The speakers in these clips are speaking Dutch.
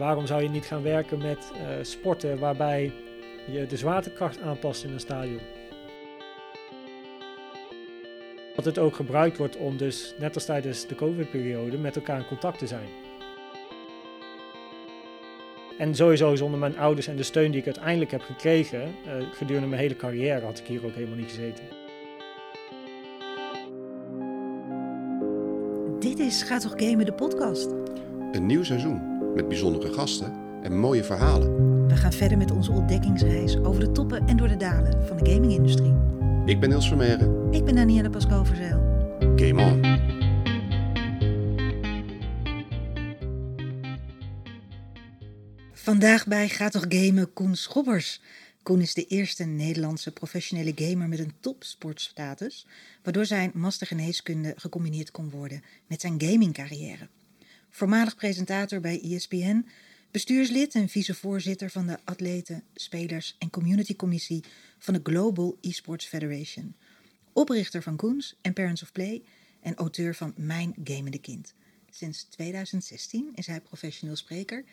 waarom zou je niet gaan werken met eh, sporten waarbij je de zwaartekracht aanpast in een stadion? Dat het ook gebruikt wordt om dus, net als tijdens de COVID-periode, met elkaar in contact te zijn. En sowieso zonder mijn ouders en de steun die ik uiteindelijk heb gekregen, uh, gedurende mijn hele carrière, had ik hier ook helemaal niet gezeten. Dit is Ga toch gamen de podcast. Een nieuw seizoen met bijzondere gasten en mooie verhalen. We gaan verder met onze ontdekkingsreis over de toppen en door de dalen van de gamingindustrie. Ik ben Niels Vermeeren. Ik ben Danielle Pascal-Verzeil. Game on! Vandaag bij Gaat toch gamen Koen Schobbers. Koen is de eerste Nederlandse professionele gamer met een topsportstatus, waardoor zijn mastergeneeskunde gecombineerd kon worden met zijn gamingcarrière. Voormalig presentator bij ESPN, bestuurslid en vicevoorzitter van de Atleten, Spelers en Community Commissie van de Global Esports Federation. Oprichter van Koens en Parents of Play en auteur van Mijn Gamende Kind. Sinds 2016 is hij professioneel spreker.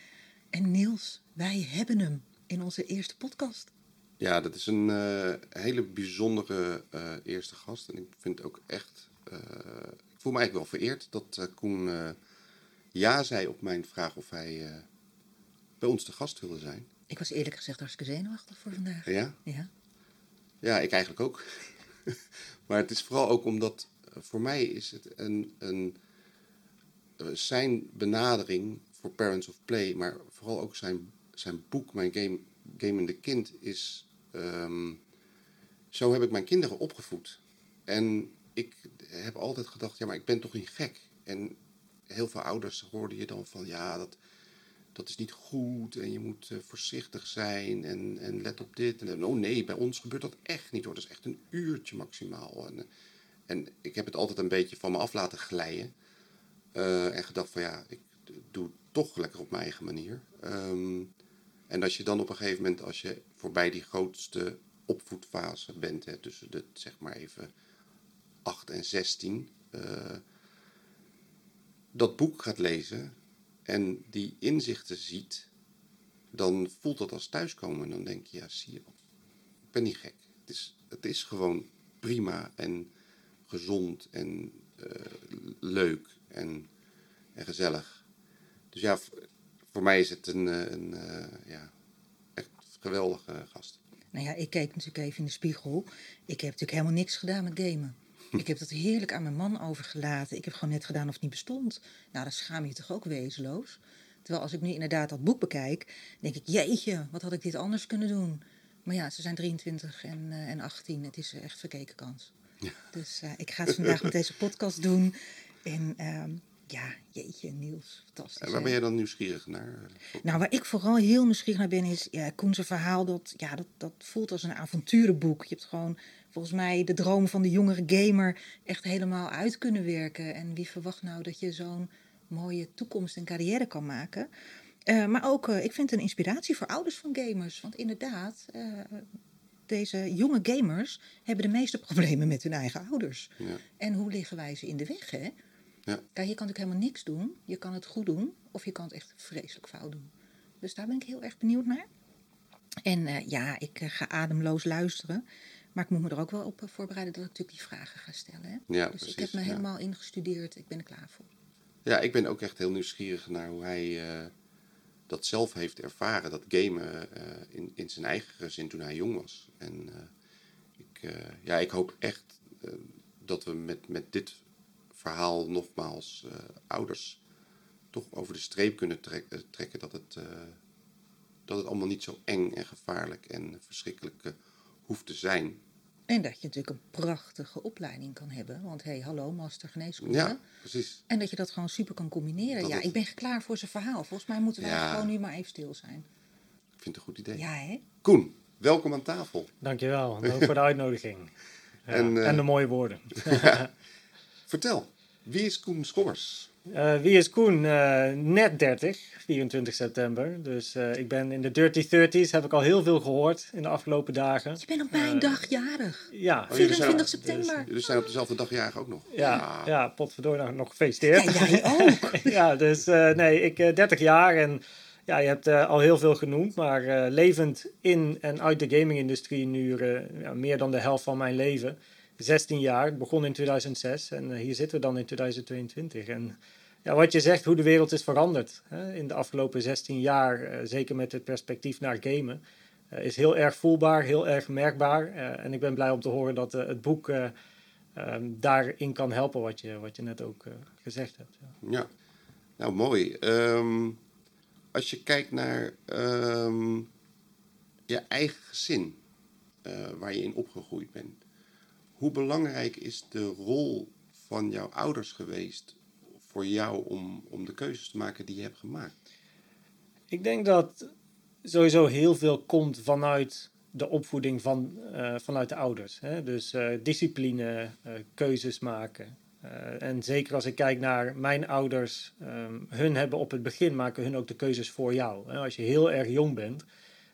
En Niels, wij hebben hem in onze eerste podcast. Ja, dat is een uh, hele bijzondere uh, eerste gast. En ik vind ook echt. Uh, ik voel me eigenlijk wel vereerd dat Koen ja zei op mijn vraag of hij bij ons te gast wilde zijn. Ik was eerlijk gezegd hartstikke zenuwachtig voor vandaag. Ja? Ja, ja ik eigenlijk ook. maar het is vooral ook omdat voor mij is het een, een, zijn benadering voor Parents of Play, maar vooral ook zijn, zijn boek, Mijn Game, Gamende Kind, is Um, zo heb ik mijn kinderen opgevoed. En ik heb altijd gedacht, ja, maar ik ben toch niet gek. En heel veel ouders hoorden je dan van, ja, dat, dat is niet goed en je moet uh, voorzichtig zijn en, en let op dit. En oh nee, bij ons gebeurt dat echt niet hoor, dat is echt een uurtje maximaal. En, en ik heb het altijd een beetje van me af laten glijden. Uh, en gedacht van, ja, ik doe het toch lekker op mijn eigen manier. Um, en als je dan op een gegeven moment, als je voorbij die grootste opvoedfase bent, hè, tussen de zeg maar even 8 en 16, uh, eh, dat boek gaat lezen en die inzichten ziet, dan voelt dat als thuiskomen. En dan denk je, ja, zie je, ik ben niet gek. Het is, het is gewoon prima en gezond en uh, leuk en, en gezellig. Dus ja, voor mij is het een, eh, een, uh, ja, echt geweldige gast. Nou ja, ik keek natuurlijk even in de spiegel. Ik heb natuurlijk helemaal niks gedaan met gamen. Ik heb dat heerlijk aan mijn man overgelaten. Ik heb gewoon net gedaan of het niet bestond. Nou, dan schaam je toch ook wezenloos. Terwijl als ik nu inderdaad dat boek bekijk, denk ik, jeetje, wat had ik dit anders kunnen doen? Maar ja, ze zijn 23 en, uh, en 18. Het is echt verkeken kans. Ja. Dus uh, ik ga het vandaag met deze podcast doen. En uh, ja, jeetje, Niels, fantastisch. En waar ben je dan nieuwsgierig naar? Nou, waar ik vooral heel nieuwsgierig naar ben, is ja, Koen's verhaal. Dat, ja, dat, dat voelt als een avonturenboek. Je hebt gewoon volgens mij de droom van de jongere gamer echt helemaal uit kunnen werken. En wie verwacht nou dat je zo'n mooie toekomst en carrière kan maken? Uh, maar ook, uh, ik vind het een inspiratie voor ouders van gamers. Want inderdaad, uh, deze jonge gamers hebben de meeste problemen met hun eigen ouders. Ja. En hoe liggen wij ze in de weg, hè? Ja. Kijk, je kan natuurlijk helemaal niks doen. Je kan het goed doen of je kan het echt vreselijk fout doen. Dus daar ben ik heel erg benieuwd naar. En uh, ja, ik uh, ga ademloos luisteren. Maar ik moet me er ook wel op uh, voorbereiden dat ik natuurlijk die vragen ga stellen. Hè? Ja, dus precies, ik heb me ja. helemaal ingestudeerd. Ik ben er klaar voor. Ja, ik ben ook echt heel nieuwsgierig naar hoe hij dat zelf heeft ervaren. Dat gamen in, in zijn eigen gezin toen hij jong was. En ik, ja, ik hoop echt dat we met, met dit verhaal nogmaals uh, ouders toch over de streep kunnen trek, uh, trekken dat het, uh, dat het allemaal niet zo eng en gevaarlijk en verschrikkelijk hoeft te zijn. En dat je natuurlijk een prachtige opleiding kan hebben. Want hé, hey, hallo, master geneeskunde. Ja, precies. En dat je dat gewoon super kan combineren. Dat ja, het- ik ben klaar voor zijn verhaal. Volgens mij moeten wij Ja. gewoon nu maar even stil zijn. Ik vind het een goed idee. Ja, hè? Koen, welkom aan tafel. Dankjewel, en ook voor de uitnodiging. Ja, En, en, eh, de mooie woorden. Vertel, wie is Koen Schommers? Eh, wie is Koen? Eh, net 30, 24 september. Dus eh, ik ben in de dirty 30s, heb ik al heel veel gehoord in de afgelopen dagen. Je bent op mijn Eh, dag jarig. Ja, Oh, jullie zijn- 24 september. Jullie zijn op dezelfde dag jarig ook nog. ja, ja, potverdorie nog, nog gefeliciteerd. Ja, jij ook. ja, dus eh, nee, ik eh 30 jaar en Ja, je hebt al heel veel genoemd, maar levend in en uit de gaming-industrie nu ja, meer dan de helft van mijn leven. 16 jaar, begon in 2006 en hier zitten we dan in 2022. En ja, wat je zegt, hoe de wereld is veranderd hè, in de afgelopen 16 jaar, zeker met het perspectief naar gamen. Eh, is heel erg voelbaar, heel erg merkbaar. Eh, en ik ben blij om te horen dat eh, het boek ehm, daarin kan helpen, wat je, wat je net ook gezegd hebt. Ja, ja. nou mooi. Ehm, als je kijkt naar ehm, je eigen gezin, waar je in opgegroeid bent. Hoe belangrijk is de rol van jouw ouders geweest voor jou om, om de keuzes te maken die je hebt gemaakt? Ik denk dat sowieso heel veel komt vanuit de opvoeding van, uh, vanuit de ouders. Hè? Dus uh, discipline, uh, keuzes maken. en zeker als ik kijk naar mijn ouders, um, hun hebben op het begin maken hun ook de keuzes voor jou. Hè? Als je heel erg jong bent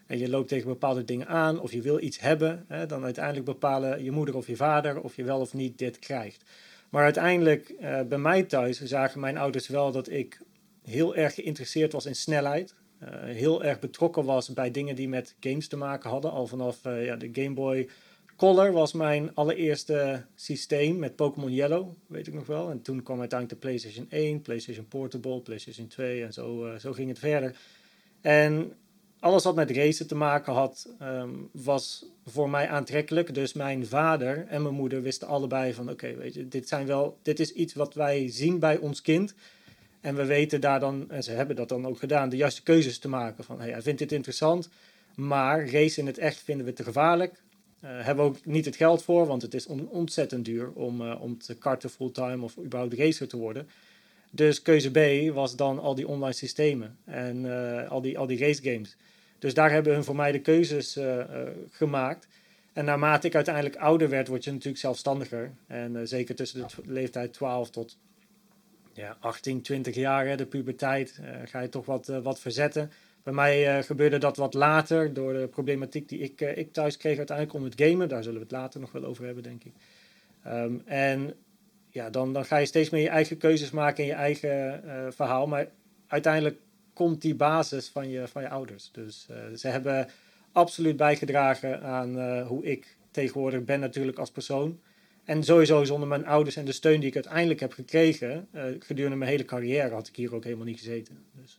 en je loopt tegen bepaalde dingen aan of je wil iets hebben, hè, dan uiteindelijk bepalen je moeder of je vader of je wel of niet dit krijgt. Maar uiteindelijk bij mij thuis zagen mijn ouders wel dat ik heel erg geïnteresseerd was in snelheid. Eh, heel erg betrokken was bij dingen die met games te maken hadden. Al vanaf uh, ja, de Game Boy Color was mijn allereerste systeem met Pokémon Yellow, weet ik nog wel. En toen kwam uiteindelijk de PlayStation 1, PlayStation Portable, PlayStation 2 en zo, zo ging het verder. En alles wat met racen te maken had, um, was voor mij aantrekkelijk. Dus mijn vader en mijn moeder wisten allebei van oké, weet je, dit, zijn wel, dit is iets wat wij zien bij ons kind. En we weten daar dan, en ze hebben dat dan ook gedaan, de juiste keuzes te maken. Van hey, hij vindt dit interessant, maar race in het echt vinden we te gevaarlijk. Uh, hebben we ook niet het geld voor, want het is ontzettend duur om, uh, om te karten fulltime of überhaupt racer te worden. Dus keuze B was dan al die online systemen en uh, al, die, al die race games. Dus daar hebben hun voor mij de keuzes gemaakt. En naarmate ik uiteindelijk ouder werd, word je natuurlijk zelfstandiger. En zeker tussen de leeftijd 12 tot ja, 18, 20 jaar, de puberteit, ga je toch wat, wat verzetten. Bij mij gebeurde dat wat later door de problematiek die ik, ik thuis kreeg uiteindelijk om het gamen. Daar zullen we het later nog wel over hebben, denk ik. Um, en ja, dan, dan ga je steeds meer je eigen keuzes maken en je eigen verhaal. Maar uiteindelijk komt die basis van je, van je ouders. Dus ze hebben absoluut bijgedragen aan hoe ik tegenwoordig ben natuurlijk als persoon. En sowieso zonder mijn ouders en de steun die ik uiteindelijk heb gekregen uh, gedurende mijn hele carrière had ik hier ook helemaal niet gezeten. Dus,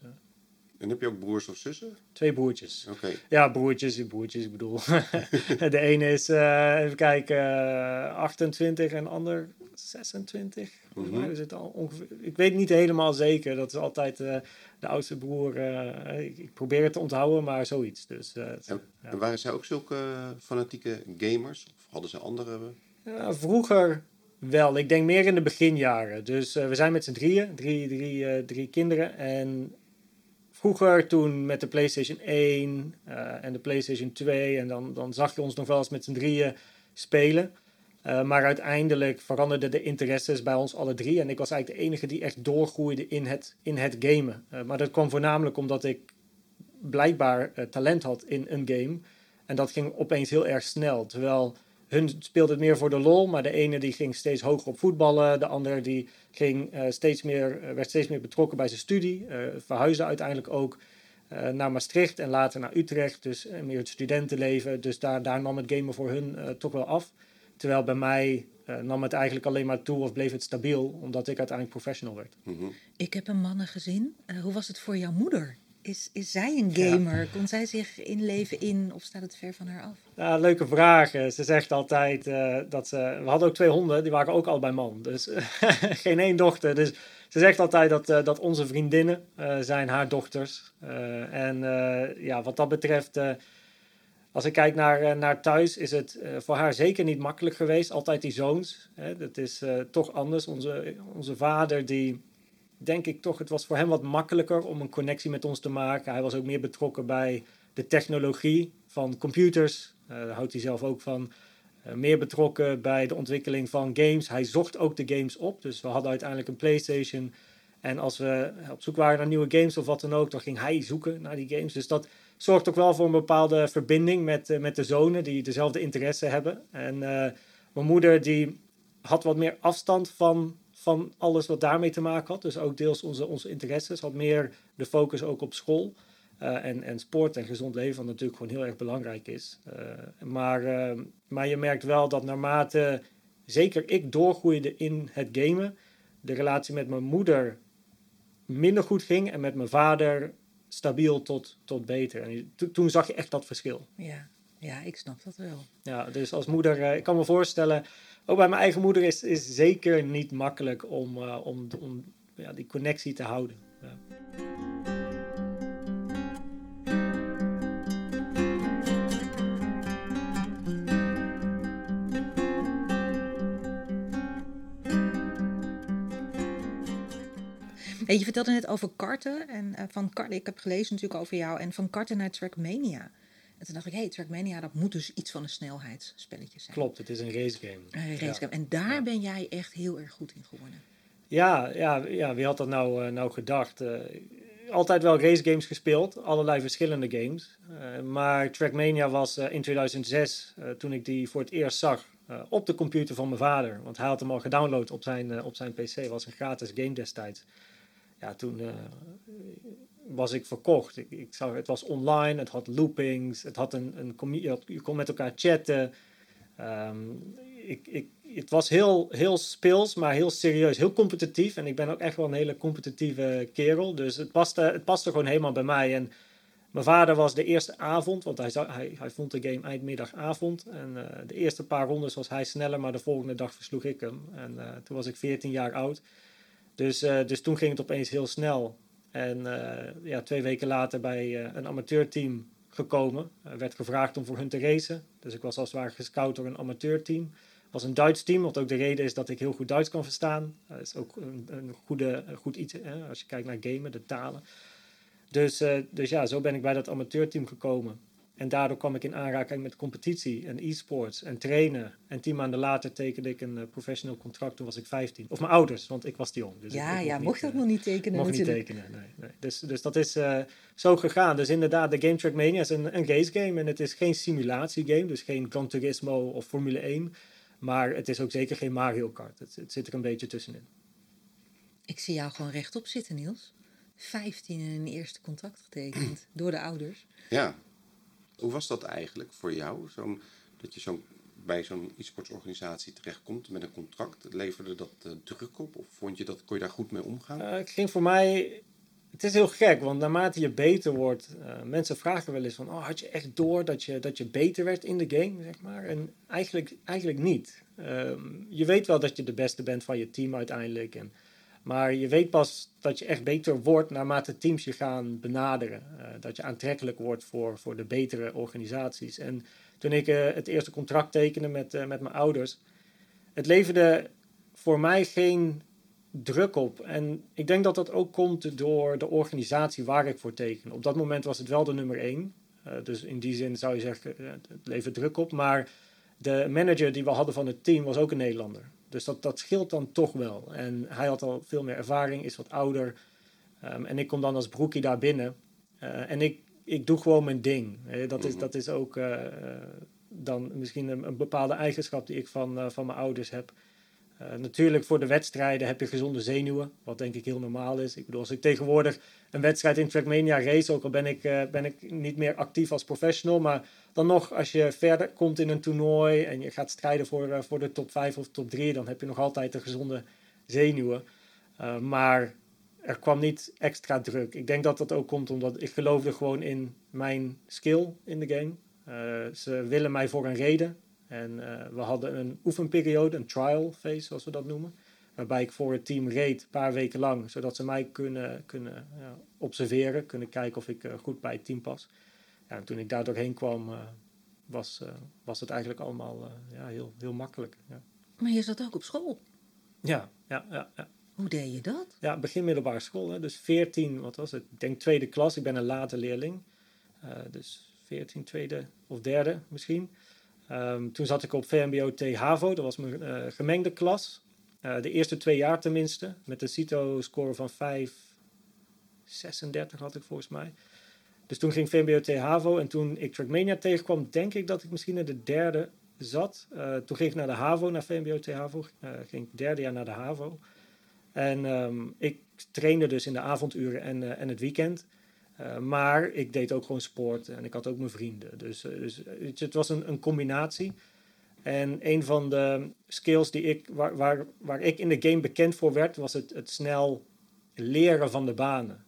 en heb je ook broers of zussen? Twee broertjes. Oké. Ja, broertjes, broertjes, ik bedoel. de ene is, uh, even kijken, 28 en de ander 26. Mm -hmm. is het al ongeveer, ik weet niet helemaal zeker. Dat is altijd de oudste broer. Ik, ik, probeer het te onthouden, maar zoiets. Dus, en, ja. en waren zij ook zulke fanatieke gamers? Of hadden ze andere vroeger wel. Ik denk meer in de beginjaren. Dus we zijn met z'n drieën, drie, drie, drie kinderen. En vroeger toen met de PlayStation 1 uh, eh, en de PlayStation 2. En dan, dan zag je ons nog wel eens met z'n drieën spelen. maar uiteindelijk veranderden de interesses bij ons alle drie. En ik was eigenlijk de enige die echt doorgroeide in het, in het gamen. maar dat kwam voornamelijk omdat ik blijkbaar talent had in een game. En dat ging opeens heel erg snel. Terwijl hun speelde het meer voor de lol, maar de ene die ging steeds hoger op voetballen, de ander die ging, uh, steeds meer, uh, werd steeds meer betrokken bij zijn studie, uh, verhuisde uiteindelijk ook naar Maastricht en later naar Utrecht, dus meer het studentenleven. Dus daar, daar nam het gamen voor hun toch wel af. Terwijl bij mij nam het eigenlijk alleen maar toe of bleef het stabiel, omdat ik uiteindelijk professional werd. Ik heb een mannengezin. hoe was het voor jouw moeder? Is, is zij een gamer? Ja. Kon zij zich inleven in of staat het ver van haar af? Ja, leuke vraag. Ze zegt altijd uh, dat ze. We hadden ook twee honden, die waren ook allebei man. Dus geen één dochter. Dus ze zegt altijd dat, uh, dat onze vriendinnen uh, zijn haar dochters. en ja, wat dat betreft. als ik kijk naar, naar thuis, is het voor haar zeker niet makkelijk geweest. Altijd die zoons. Hè? Dat is toch anders. Onze, onze vader die denk ik toch, het was voor hem wat makkelijker om een connectie met ons te maken. Hij was ook meer betrokken bij de technologie van computers. Uh, daar houdt hij zelf ook van. Uh, meer betrokken bij de ontwikkeling van games. Hij zocht ook de games op. Dus we hadden uiteindelijk een PlayStation. En als we op zoek waren naar nieuwe games of wat dan ook, dan ging hij zoeken naar die games. Dus dat zorgt ook wel voor een bepaalde verbinding met, uh, met de zonen die dezelfde interesse hebben. En mijn moeder die had wat meer afstand van van alles wat daarmee te maken had. Dus ook deels onze, onze interesses. Had meer de focus ook op school. Eh, en, en sport en gezond leven, wat natuurlijk gewoon heel erg belangrijk is. Eh, maar, eh, maar je merkt wel dat naarmate zeker ik doorgroeide in het gamen, de relatie met mijn moeder minder goed ging en met mijn vader stabiel tot, tot beter. En to- toen zag je echt dat verschil. Ja. ja, ik snap dat wel. Ja, dus als moeder, ik kan me voorstellen, ook bij mijn eigen moeder is is zeker niet makkelijk om, eh, om, om ja, die connectie te houden. Ja. Je vertelde net over karten. En eh, van karten, ik heb gelezen natuurlijk over jou. En van karten naar Trackmania. En toen dacht ik, hey, Trackmania, dat moet dus iets van een snelheidsspelletje zijn. Klopt, het is een racegame. Een Ja. racegame. En daar ben jij echt heel erg goed in geworden. Ja, ja, ja, wie had dat nou, eh, nou gedacht? Eh, altijd wel racegames gespeeld, allerlei verschillende games. Eh, maar Trackmania was in 2006, eh, toen ik die voor het eerst zag, op de computer van mijn vader. Want hij had hem al gedownload op zijn, op zijn PC, was een gratis game destijds. Ja, toen eh, was ik verkocht. Ik, ik zag, het was online, het had loopings, het had een, een je, kon met elkaar chatten. Ehm, ik, ik, het was heel, heel speels, maar heel serieus, heel competitief. En ik ben ook echt wel een hele competitieve kerel. Dus het paste, het paste gewoon helemaal bij mij. En mijn vader was de eerste avond, want hij, hij vond de game eindmiddagavond. En eh, de eerste paar rondes was hij sneller, maar de volgende dag versloeg ik hem. En eh, toen was ik 14 jaar oud. Dus, eh, dus toen ging het opeens heel snel. En eh, ja, twee weken later bij eh, een amateurteam gekomen. Er werd gevraagd om voor hun te racen. Dus ik was als het ware gescout door een amateurteam. Was een Duits team, wat ook de reden is dat ik heel goed Duits kan verstaan. Dat is ook een, goede, goed iets hè, als je kijkt naar gamen, de talen. Dus, dus ja, zo ben ik bij dat amateurteam gekomen. En daardoor kwam ik in aanraking met competitie en e-sports en trainen. En tien maanden later tekende ik een eh, professional contract, toen was ik 15. Of mijn ouders, want ik was te jong. Dus ja, ik ja, mocht dat eh, nog niet tekenen Mocht niet tekenen, nee. nee. Dus, dus dat is eh, zo gegaan. Dus inderdaad, de Game Track Mania is een, een race game. En het is geen simulatiegame, dus geen Gran Turismo of Formule 1. Maar het is ook zeker geen Mario Kart. Het, het zit er een beetje tussenin. Ik zie jou gewoon rechtop zitten, Niels. 15 en een eerste contract getekend door de ouders. Ja. Hoe was dat eigenlijk voor jou? Zo'n dat je zo bij zo'n e-sportsorganisatie terechtkomt met een contract. Leverde dat eh, druk op? Of vond je dat, kon je daar goed mee omgaan? Eh, het ging voor mij... Het is heel gek, want naarmate je beter wordt... eh, mensen vragen wel eens van... Oh, had je echt door dat je, dat je beter werd in de game, zeg maar? En eigenlijk, eigenlijk niet. Ehm, je weet wel dat je de beste bent van je team uiteindelijk. En, maar je weet pas dat je echt beter wordt naarmate teams je gaan benaderen. Eh, dat je aantrekkelijk wordt voor, voor de betere organisaties. En toen ik eh, het eerste contract tekende met, eh, met mijn ouders... Het leverde voor mij geen druk op. En ik denk dat dat ook komt door de organisatie waar ik voor teken. Op dat moment was het wel de nummer één. Dus in die zin zou je zeggen, het levert druk op. Maar de manager die we hadden van het team was ook een Nederlander. Dus dat, dat scheelt dan toch wel. En hij had al veel meer ervaring, is wat ouder. Ehm, en ik kom dan als broekie daar binnen. Eh, en ik, ik doe gewoon mijn ding. Dat, is, Mhm. dat is ook eh, eh, dan misschien een, een bepaalde eigenschap die ik van, van mijn ouders heb. Eh, natuurlijk voor de wedstrijden heb je gezonde zenuwen, wat denk ik heel normaal is. Ik bedoel, als ik tegenwoordig een wedstrijd in Trackmania race, ook al ben ik, eh, ben ik niet meer actief als professional, maar dan nog als je verder komt in een toernooi en je gaat strijden voor, eh, voor de top 5 of top 3, dan heb je nog altijd de gezonde zenuwen. Maar er kwam niet extra druk. Ik denk dat dat ook komt omdat ik geloofde gewoon in mijn skill in de game. Ze willen mij voor een reden. En eh, we hadden een oefenperiode, een trial phase zoals we dat noemen. Waarbij ik voor het team reed een paar weken lang. Zodat ze mij kunnen, kunnen ja, observeren. Kunnen kijken of ik eh, goed bij het team pas. Ja, en toen ik daar doorheen kwam eh, was, was het eigenlijk allemaal ja, heel, heel makkelijk. Ja. Maar je zat ook op school. Ja, ja, ja, ja. Hoe deed je dat? Ja, begin middelbare school. Hè. Dus 14, wat was het? Ik denk tweede klas. Ik ben een late leerling. Dus 14, tweede of derde misschien. Ehm, toen zat ik op VMBO T. Dat was mijn eh, gemengde klas. Eh, de eerste twee jaar tenminste. Met een CITO-score van 5, 36 had ik volgens mij. Dus toen ging VMBO T HAVO. En toen ik Trackmania tegenkwam, denk ik dat ik misschien in de derde zat. Eh, toen ging ik naar de HAVO, naar VMBO T HAVO. Eh, ging ik derde jaar naar de HAVO. En ehm, ik trainde dus in de avonduren en, en het weekend. Eh, maar ik deed ook gewoon sport en ik had ook mijn vrienden. Dus, uh, dus het was een, een, combinatie. En een van de skills die ik, waar, waar, waar ik in de game bekend voor werd, was het, het snel leren van de banen.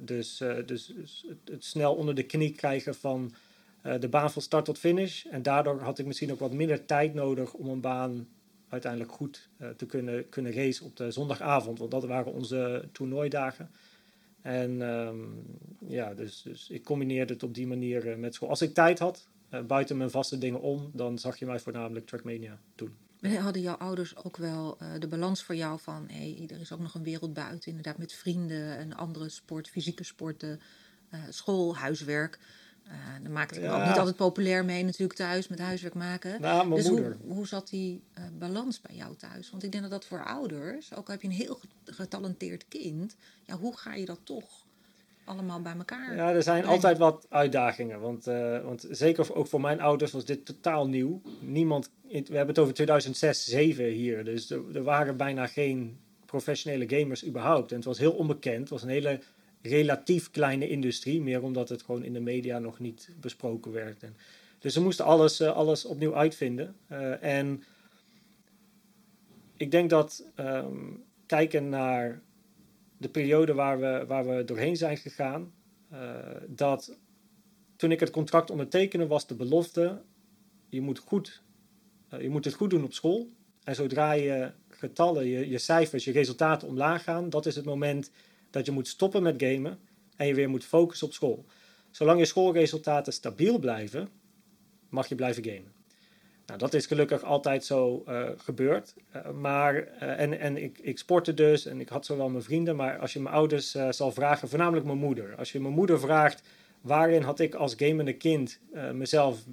Dus dus, dus het, het, snel onder de knie krijgen van de baan van start tot finish. En daardoor had ik misschien ook wat minder tijd nodig om een baan uiteindelijk goed te kunnen, kunnen racen op de zondagavond. Want dat waren onze toernooidagen. En um, ja, dus, dus ik combineerde het op die manier uh, met school. Als ik tijd had, uh, buiten mijn vaste dingen om, dan zag je mij voornamelijk Trackmania doen. Hadden jouw ouders ook wel uh, de balans voor jou van, er is ook nog een wereld buiten, inderdaad met vrienden en andere sport, fysieke sporten, school, huiswerk. Uh, dan maakte ik ja. ook niet altijd populair mee natuurlijk thuis met huiswerk maken. Nou, dus moeder. Hoe, hoe zat die uh, balans bij jou thuis? Want ik denk dat dat voor ouders, ook al heb je een heel getalenteerd kind, ja, hoe ga je dat toch allemaal bij elkaar? Ja, er zijn brengen? altijd wat uitdagingen. Want, uh, want zeker ook voor mijn ouders was dit totaal nieuw. Niemand, we hebben het over 2006, 2007 hier. Dus er, er waren bijna geen professionele gamers überhaupt. En het was heel onbekend. Het was een hele relatief kleine industrie, meer omdat het gewoon in de media nog niet besproken werd. En, dus ze moesten alles, uh, alles opnieuw uitvinden. Uh, en ik denk dat um, kijken naar de periode waar we, waar we doorheen zijn gegaan, uh, dat toen ik het contract ondertekende was de belofte, je moet, goed, je moet het goed doen op school. En zodra je getallen, je, je cijfers, je resultaten omlaag gaan, dat is het moment dat je moet stoppen met gamen en je weer moet focussen op school. Zolang je schoolresultaten stabiel blijven, mag je blijven gamen. Nou, dat is gelukkig altijd zo uh, gebeurd. Uh, maar, uh, en en ik, ik sportte dus en ik had zowel mijn vrienden, maar als je mijn ouders zal vragen, voornamelijk mijn moeder. Als je mijn moeder vraagt, waarin had ik als gamende kind mezelf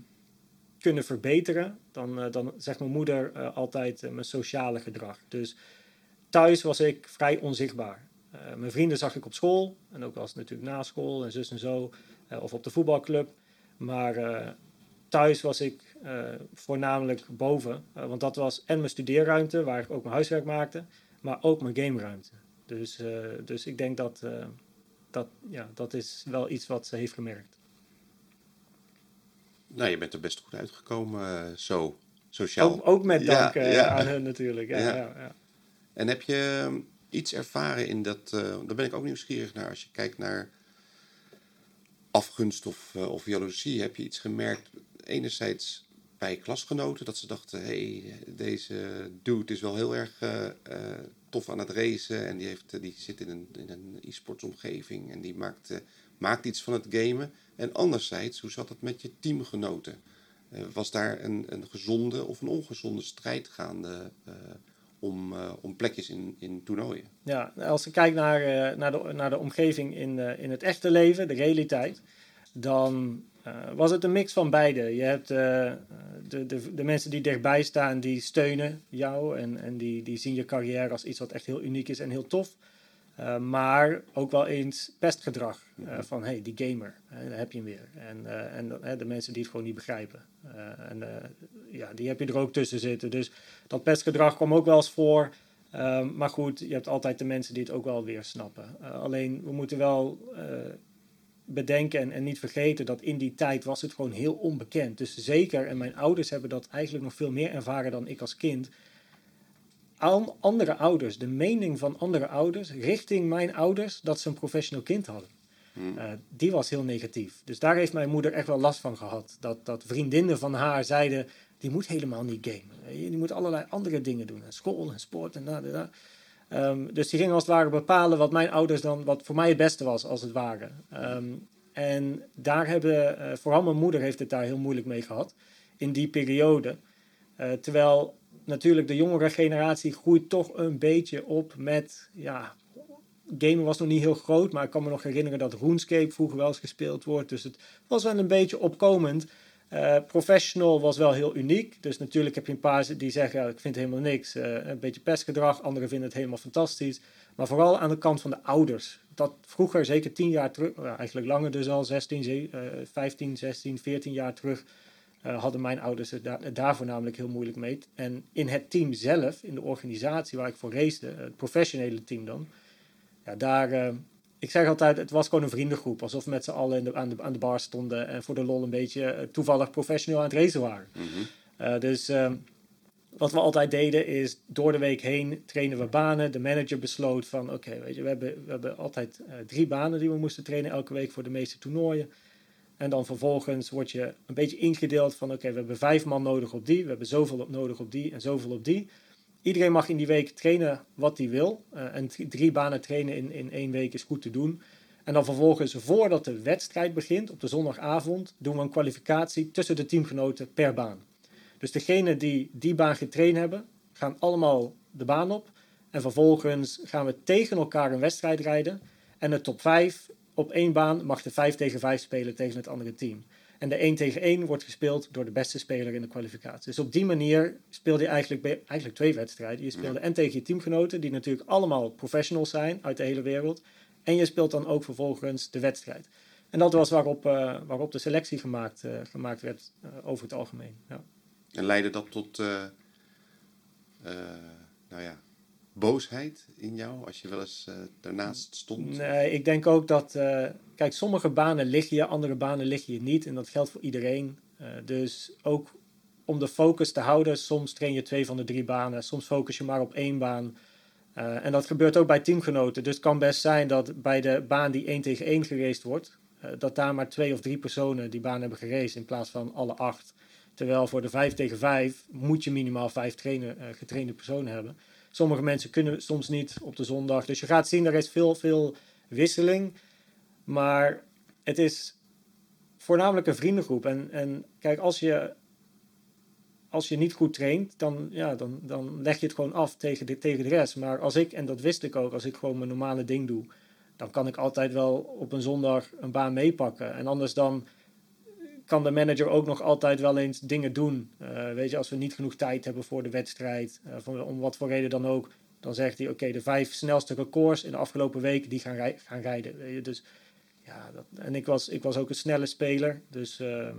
kunnen verbeteren, dan, dan zegt mijn moeder altijd mijn sociale gedrag. Dus thuis was ik vrij onzichtbaar. Uh, mijn vrienden zag ik op school en ook als natuurlijk na school en zus en zo, uh, of op de voetbalclub. Maar uh, thuis was ik voornamelijk boven, want dat was en mijn studeerruimte, waar ik ook mijn huiswerk maakte, maar ook mijn gameruimte. Dus, dus ik denk dat, dat, ja, dat is wel iets wat ze heeft gemerkt. Nou, je bent er best goed uitgekomen zo, sociaal. Ook, ook met dank ja, ja. aan hun natuurlijk. Ja, ja. En heb je iets ervaren in dat. Uh, daar ben ik ook nieuwsgierig naar. Als je kijkt naar afgunst of, uh, of jaloezie, heb je iets gemerkt. Enerzijds bij klasgenoten dat ze dachten: hé, hey, deze dude is wel heel erg uh, tof aan het racen. En die, heeft, die zit in een, in een e-sportsomgeving en die maakt, maakt iets van het gamen. En anderzijds, hoe zat het met je teamgenoten? was daar een, een gezonde of een ongezonde strijd gaande? Om, uh, om plekjes in, in toernooien. Ja, als ik kijk naar, uh, naar, de, naar de omgeving in, uh, in het echte leven, de realiteit, dan was het een mix van beide. Je hebt de, de, de mensen die dichtbij staan, die steunen jou en, en die, die zien je carrière als iets wat echt heel uniek is en heel tof. Uh, maar ook wel eens pestgedrag. Uh, van hey, die gamer, hè, daar heb je hem weer. En, uh, en de mensen die het gewoon niet begrijpen. en ja, die heb je er ook tussen zitten. Dus dat pestgedrag kwam ook wel eens voor. Ehm, maar goed, je hebt altijd de mensen die het ook wel weer snappen. alleen we moeten wel bedenken en, en, niet vergeten dat in die tijd was het gewoon heel onbekend. Dus zeker, en mijn ouders hebben dat eigenlijk nog veel meer ervaren dan ik als kind andere ouders, de mening van andere ouders richting mijn ouders dat ze een professional kind hadden. Hmm. Uh, die was heel negatief. Dus daar heeft mijn moeder echt wel last van gehad. Dat, dat vriendinnen van haar zeiden, die moet helemaal niet gamen. Die moet allerlei andere dingen doen. School en sport en da, da, da. Um, dus die gingen als het ware bepalen wat mijn ouders dan, wat voor mij het beste was, als het ware. Um, en daar hebben, uh, vooral mijn moeder heeft het daar heel moeilijk mee gehad, in die periode. Uh, terwijl natuurlijk de jongere generatie groeit toch een beetje op met, ja, gamen was nog niet heel groot, maar ik kan me nog herinneren dat RuneScape vroeger wel eens gespeeld wordt. Dus het was wel een beetje opkomend. Uh, professional was wel heel uniek. Dus natuurlijk heb je een paar die zeggen, ja, ik vind helemaal niks. Uh, een beetje pestgedrag, anderen vinden het helemaal fantastisch. Maar vooral aan de kant van de ouders. Dat vroeger, zeker tien jaar terug, eigenlijk langer dus al, 16, uh, 15, 16, 14 jaar terug uh, hadden mijn ouders het, da daar voornamelijk heel moeilijk mee. En in het team zelf, in de organisatie waar ik voor race, het professionele team dan, ja, daar, uh, ik zeg altijd, het was gewoon een vriendengroep. Alsof we met z'n allen de, aan, de, aan de bar stonden en voor de lol een beetje eh, toevallig professioneel aan het racen waren. Mhm. Eh, dus ehm, wat we altijd deden is door de week heen trainen we banen. De manager besloot van oké, weet je, we hebben, we hebben altijd eh, drie banen die we moesten trainen elke week voor de meeste toernooien. En dan vervolgens word je een beetje ingedeeld van oké, we hebben vijf man nodig op die, we hebben zoveel op nodig op die en zoveel op die. Iedereen mag in die week trainen wat hij wil. Eh, en drie, banen trainen in, in één week is goed te doen. En dan vervolgens, voordat de wedstrijd begint, op de zondagavond, doen we een kwalificatie tussen de teamgenoten per baan. Dus degenen die die baan getraind hebben, gaan allemaal de baan op. En vervolgens gaan we tegen elkaar een wedstrijd rijden. En de top 5 op één baan mag de 5 tegen 5 spelen tegen het andere team. En de 1 tegen 1 wordt gespeeld door de beste speler in de kwalificatie. Dus op die manier speelde je eigenlijk, eigenlijk twee wedstrijden. Je speelde en tegen je teamgenoten, die natuurlijk allemaal professionals zijn uit de hele wereld. En je speelt dan ook vervolgens de wedstrijd. En dat was waarop, eh, waarop de selectie gemaakt, eh, gemaakt werd eh, over het algemeen. Ja. En leidde dat tot, nou ja, boosheid in jou als je wel eens eh, daarnaast stond? Nee, ik denk ook dat, eh, kijk, sommige banen liggen je, andere banen liggen je niet. En dat geldt voor iedereen. Eh, dus ook om de focus te houden, soms train je twee van de drie banen, soms focus je maar op één baan. En dat gebeurt ook bij teamgenoten. Dus het kan best zijn dat bij de baan die één tegen één geraced wordt, dat daar maar twee of drie personen die baan hebben geraced in plaats van alle acht. Terwijl voor de vijf tegen vijf moet je minimaal vijf getrainde personen hebben. Sommige mensen kunnen soms niet op de zondag. Dus je gaat zien, er is veel, veel wisseling. Maar het is voornamelijk een vriendengroep. En, en kijk, als je, als je niet goed traint, dan, ja, dan, dan leg je het gewoon af tegen de, tegen de rest. Maar als ik, en dat wist ik ook, als ik gewoon mijn normale ding doe, dan kan ik altijd wel op een zondag een baan meepakken. En anders dan kan de manager ook nog altijd wel eens dingen doen. Eh, weet je, als we niet genoeg tijd hebben voor de wedstrijd, voor, om wat voor reden dan ook, dan zegt hij: Oké, de vijf snelste records in de afgelopen week die gaan, gaan rijden. Dus ja, dat, en ik was, ik was ook een snelle speler. Dus ehm,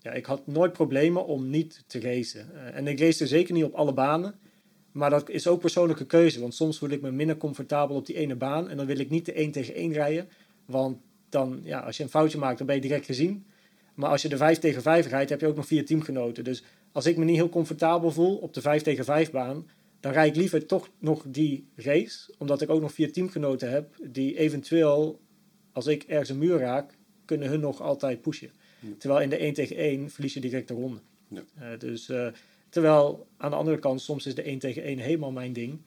ja, ik had nooit problemen om niet te racen. Eh, en ik race zeker niet op alle banen. Maar dat is ook persoonlijke keuze. Want soms voel ik me minder comfortabel op die ene baan. En dan wil ik niet de 1 tegen 1 rijden. Want dan, ja, als je een foutje maakt, dan ben je direct gezien. Maar als je de 5 tegen 5 rijdt, heb je ook nog vier teamgenoten. Dus als ik me niet heel comfortabel voel op de 5 tegen 5 baan, dan rijd ik liever toch nog die race. Omdat ik ook nog vier teamgenoten heb die eventueel, als ik ergens een muur raak, kunnen hun nog altijd pushen. Ja. Terwijl in de 1 tegen 1 verlies je direct de ronde. Ja. Eh, dus, eh, terwijl aan de andere kant, soms is de 1 tegen 1 helemaal mijn ding.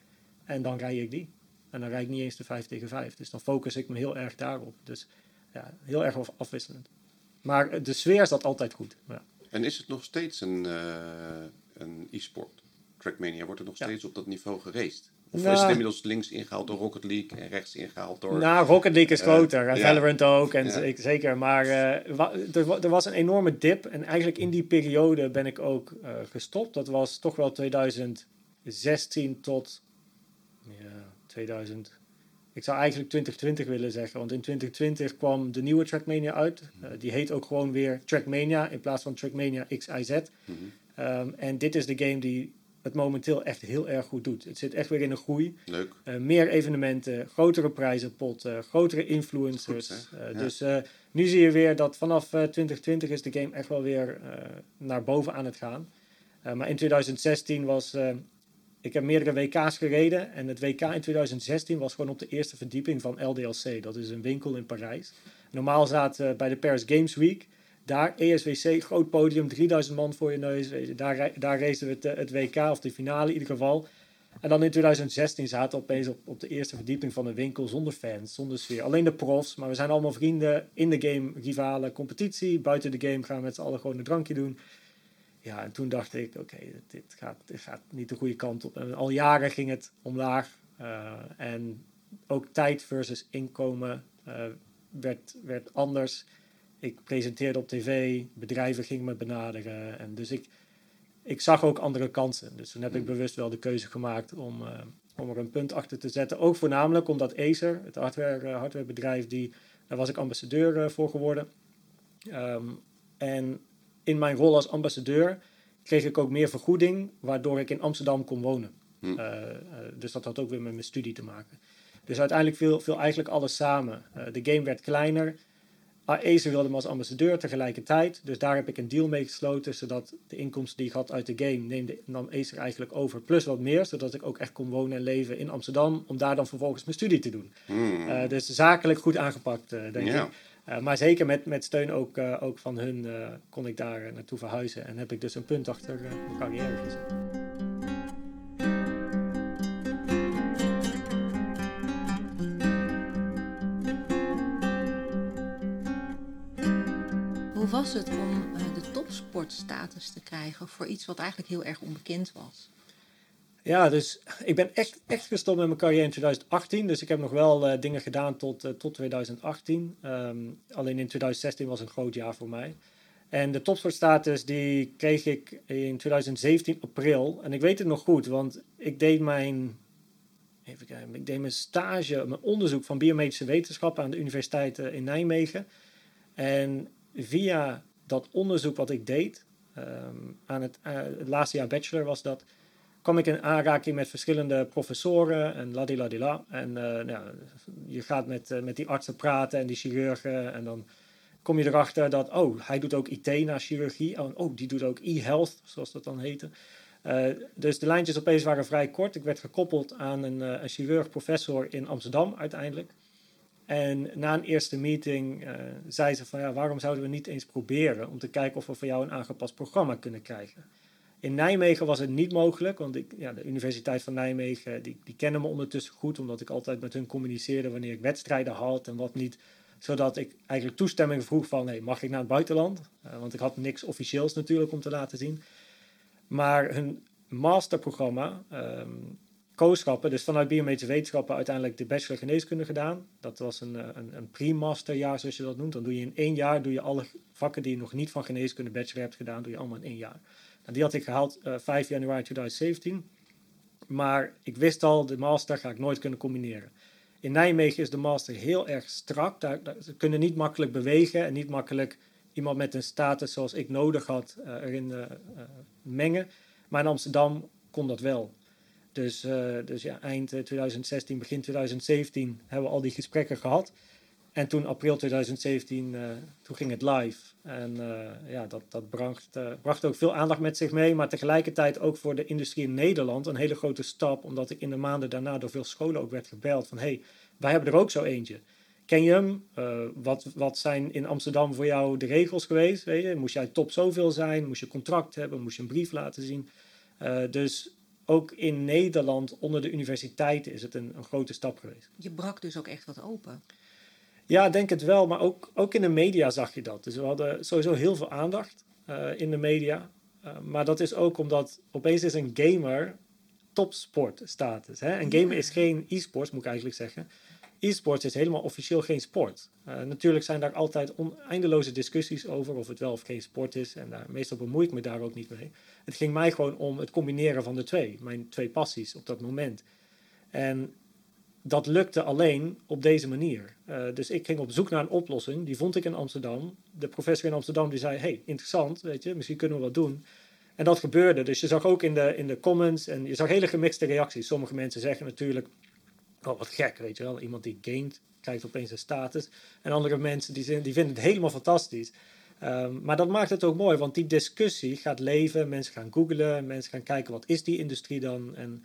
En dan rij ik die. En dan rijd ik niet eens de 5 tegen 5. Dus dan focus ik me heel erg daarop. Dus ja, heel erg af- afwisselend. Maar de sfeer zat altijd goed. Ja. En is het nog steeds een, eh, een e-sport? Trackmania, wordt er nog Ja. steeds op dat niveau geraced? Of Nou- is het inmiddels links ingehaald door Rocket League en rechts ingehaald door... Nou, Rocket League is Eh, groter. en ja. Valorant ook. En Ja. zeker. Maar eh, wa- er, wa- er was een enorme dip. En eigenlijk in die periode ben ik ook eh, gestopt. Dat was toch wel 2016 tot ja, 2000. Ik zou eigenlijk 2020 willen zeggen. Want in 2020 kwam de nieuwe Trackmania uit. Eh, die heet ook gewoon weer Trackmania in plaats van Trackmania XIZ. Mhm. Ehm, en dit is de game die het momenteel echt heel erg goed doet. Het zit echt weer in een groei. Leuk. Eh, meer evenementen, grotere prijzenpotten, grotere influencers. Goed? Eh, Ja. Dus nu zie je weer dat vanaf eh, 2020 is de game echt wel weer naar boven aan het gaan. Maar in 2016 was... ik heb meerdere WK's gereden. En het WK in 2016 was gewoon op de eerste verdieping van LDLC. Dat is een winkel in Parijs. Normaal zaten bij de Paris Games Week... Daar, ESWC, groot podium, 3000 man voor je neus. Daar, daar racen we het, eh, WK, of de finale in ieder geval. En dan in 2016 zaten we opeens op, op de eerste verdieping van een winkel zonder fans, zonder sfeer. Alleen de profs, maar we zijn allemaal vrienden in de game, rivalen, competitie. Buiten de game gaan we met z'n allen gewoon een drankje doen. Ja, en toen dacht ik, oké, dit, gaat, dit gaat niet de goede kant op. En al jaren ging het omlaag. eh, en ook tijd versus inkomen eh, werd, werd anders. Ik presenteerde op tv, bedrijven gingen me benaderen. En dus ik, ik zag ook andere kansen. Dus toen heb ik bewust wel de keuze gemaakt om, eh, om er een punt achter te zetten. Ook voornamelijk omdat Acer, het hardware, hardwarebedrijf, die, daar was ik ambassadeur voor geworden. Ehm, en in mijn rol als ambassadeur kreeg ik ook meer vergoeding, waardoor ik in Amsterdam kon wonen. Hm. Eh, eh, dus dat had ook weer met mijn studie te maken. Dus uiteindelijk viel, viel eigenlijk alles samen. de game werd kleiner. Acer wilde me als ambassadeur tegelijkertijd. Dus daar heb ik een deal mee gesloten. Zodat de inkomsten die ik had uit de game neemde, nam Acer eigenlijk over. Plus wat meer. Zodat ik ook echt kon wonen en leven in Amsterdam. Om daar dan vervolgens mijn studie te doen. Hmm. dus zakelijk goed aangepakt, denk ik. Uh, maar zeker met, met steun ook, uh, ook van hun uh, kon ik daar naartoe verhuizen. En heb ik dus een punt achter mijn carrière gezet. Hoe was het om de topsportstatus te krijgen voor iets wat eigenlijk heel erg onbekend was? Ja, dus ik ben echt, echt gestopt met mijn carrière in 2018. Dus ik heb nog wel uh, dingen gedaan tot, uh, tot 2018. Um, alleen in 2016 was een groot jaar voor mij. En de topsportstatus die kreeg ik in 2017 april. En ik weet het nog goed, want ik deed mijn, even kijken, ik deed mijn stage, mijn onderzoek van biomedische wetenschappen aan de Universiteit in Nijmegen. En via dat onderzoek wat ik deed, um, aan het, het laatste jaar bachelor was dat kwam ik in aanraking met verschillende professoren en ladila. En uh, nou, je gaat met, uh, met die artsen praten en die chirurgen en dan kom je erachter dat, oh, hij doet ook IT na chirurgie. Oh, oh die doet ook e-health, zoals dat dan heette. Uh, dus de lijntjes opeens waren vrij kort. Ik werd gekoppeld aan een, een chirurg-professor in Amsterdam uiteindelijk. En na een eerste meeting zei ze van, ja, waarom zouden we niet eens proberen om te kijken of we voor jou een aangepast programma kunnen krijgen. In Nijmegen was het niet mogelijk, want ik, ja, de Universiteit van Nijmegen die, die kennen me ondertussen goed, omdat ik altijd met hun communiceerde wanneer ik wedstrijden had en wat niet. Zodat ik eigenlijk toestemming vroeg van, hey, mag ik naar het buitenland? Uh, want ik had niks officieels natuurlijk om te laten zien. Maar hun masterprogramma, um, kooschappen, dus vanuit biomedische wetenschappen uiteindelijk de bachelor geneeskunde gedaan. Dat was een, een, een pre-masterjaar, zoals je dat noemt. Dan doe je in één jaar doe je alle vakken die je nog niet van geneeskunde bachelor hebt gedaan, doe je allemaal in één jaar. Die had ik gehaald uh, 5 januari 2017. Maar ik wist al, de master ga ik nooit kunnen combineren. In Nijmegen is de master heel erg strak. Daar, ze kunnen niet makkelijk bewegen en niet makkelijk iemand met een status zoals ik nodig had uh, erin uh, mengen. Maar in Amsterdam kon dat wel. Dus, dus ja, eind 2016, begin 2017 hebben we al die gesprekken gehad. En toen april 2017, uh, toen ging het live. En uh, ja, dat, dat bracht, uh, bracht ook veel aandacht met zich mee. Maar tegelijkertijd ook voor de industrie in Nederland een hele grote stap. Omdat ik in de maanden daarna door veel scholen ook werd gebeld van... hey, wij hebben er ook zo eentje. Ken je hem? wat, wat zijn in Amsterdam voor jou de regels geweest? Weet je? Moest jij top zoveel zijn? Moest je contract hebben? Moest je een brief laten zien? dus ook in Nederland onder de universiteiten is het een, een grote stap geweest. Je brak dus ook echt wat open. Ja, denk het wel. Maar ook, ook in de media zag je dat. Dus we hadden sowieso heel veel aandacht uh, in de media. Uh, maar dat is ook omdat opeens is een gamer topsportstatus. Hè? En gamen is geen e-sports, moet ik eigenlijk zeggen. E-sports is helemaal officieel geen sport. Uh, natuurlijk zijn daar altijd eindeloze discussies over of het wel of geen sport is. En daar, meestal bemoei ik me daar ook niet mee. Het ging mij gewoon om het combineren van de twee. Mijn twee passies op dat moment. En dat lukte alleen op deze manier. Uh, dus ik ging op zoek naar een oplossing. Die vond ik in Amsterdam. De professor in Amsterdam die zei: Hey, interessant, weet je, misschien kunnen we wat doen. En dat gebeurde. Dus je zag ook in de, in de comments en je zag hele gemixte reacties. Sommige mensen zeggen natuurlijk: Oh, wat gek, weet je wel. Iemand die gamet krijgt opeens een status. En andere mensen die, die vinden het helemaal fantastisch. Um, maar dat maakt het ook mooi, want die discussie gaat leven. Mensen gaan googlen, mensen gaan kijken wat is die industrie dan. En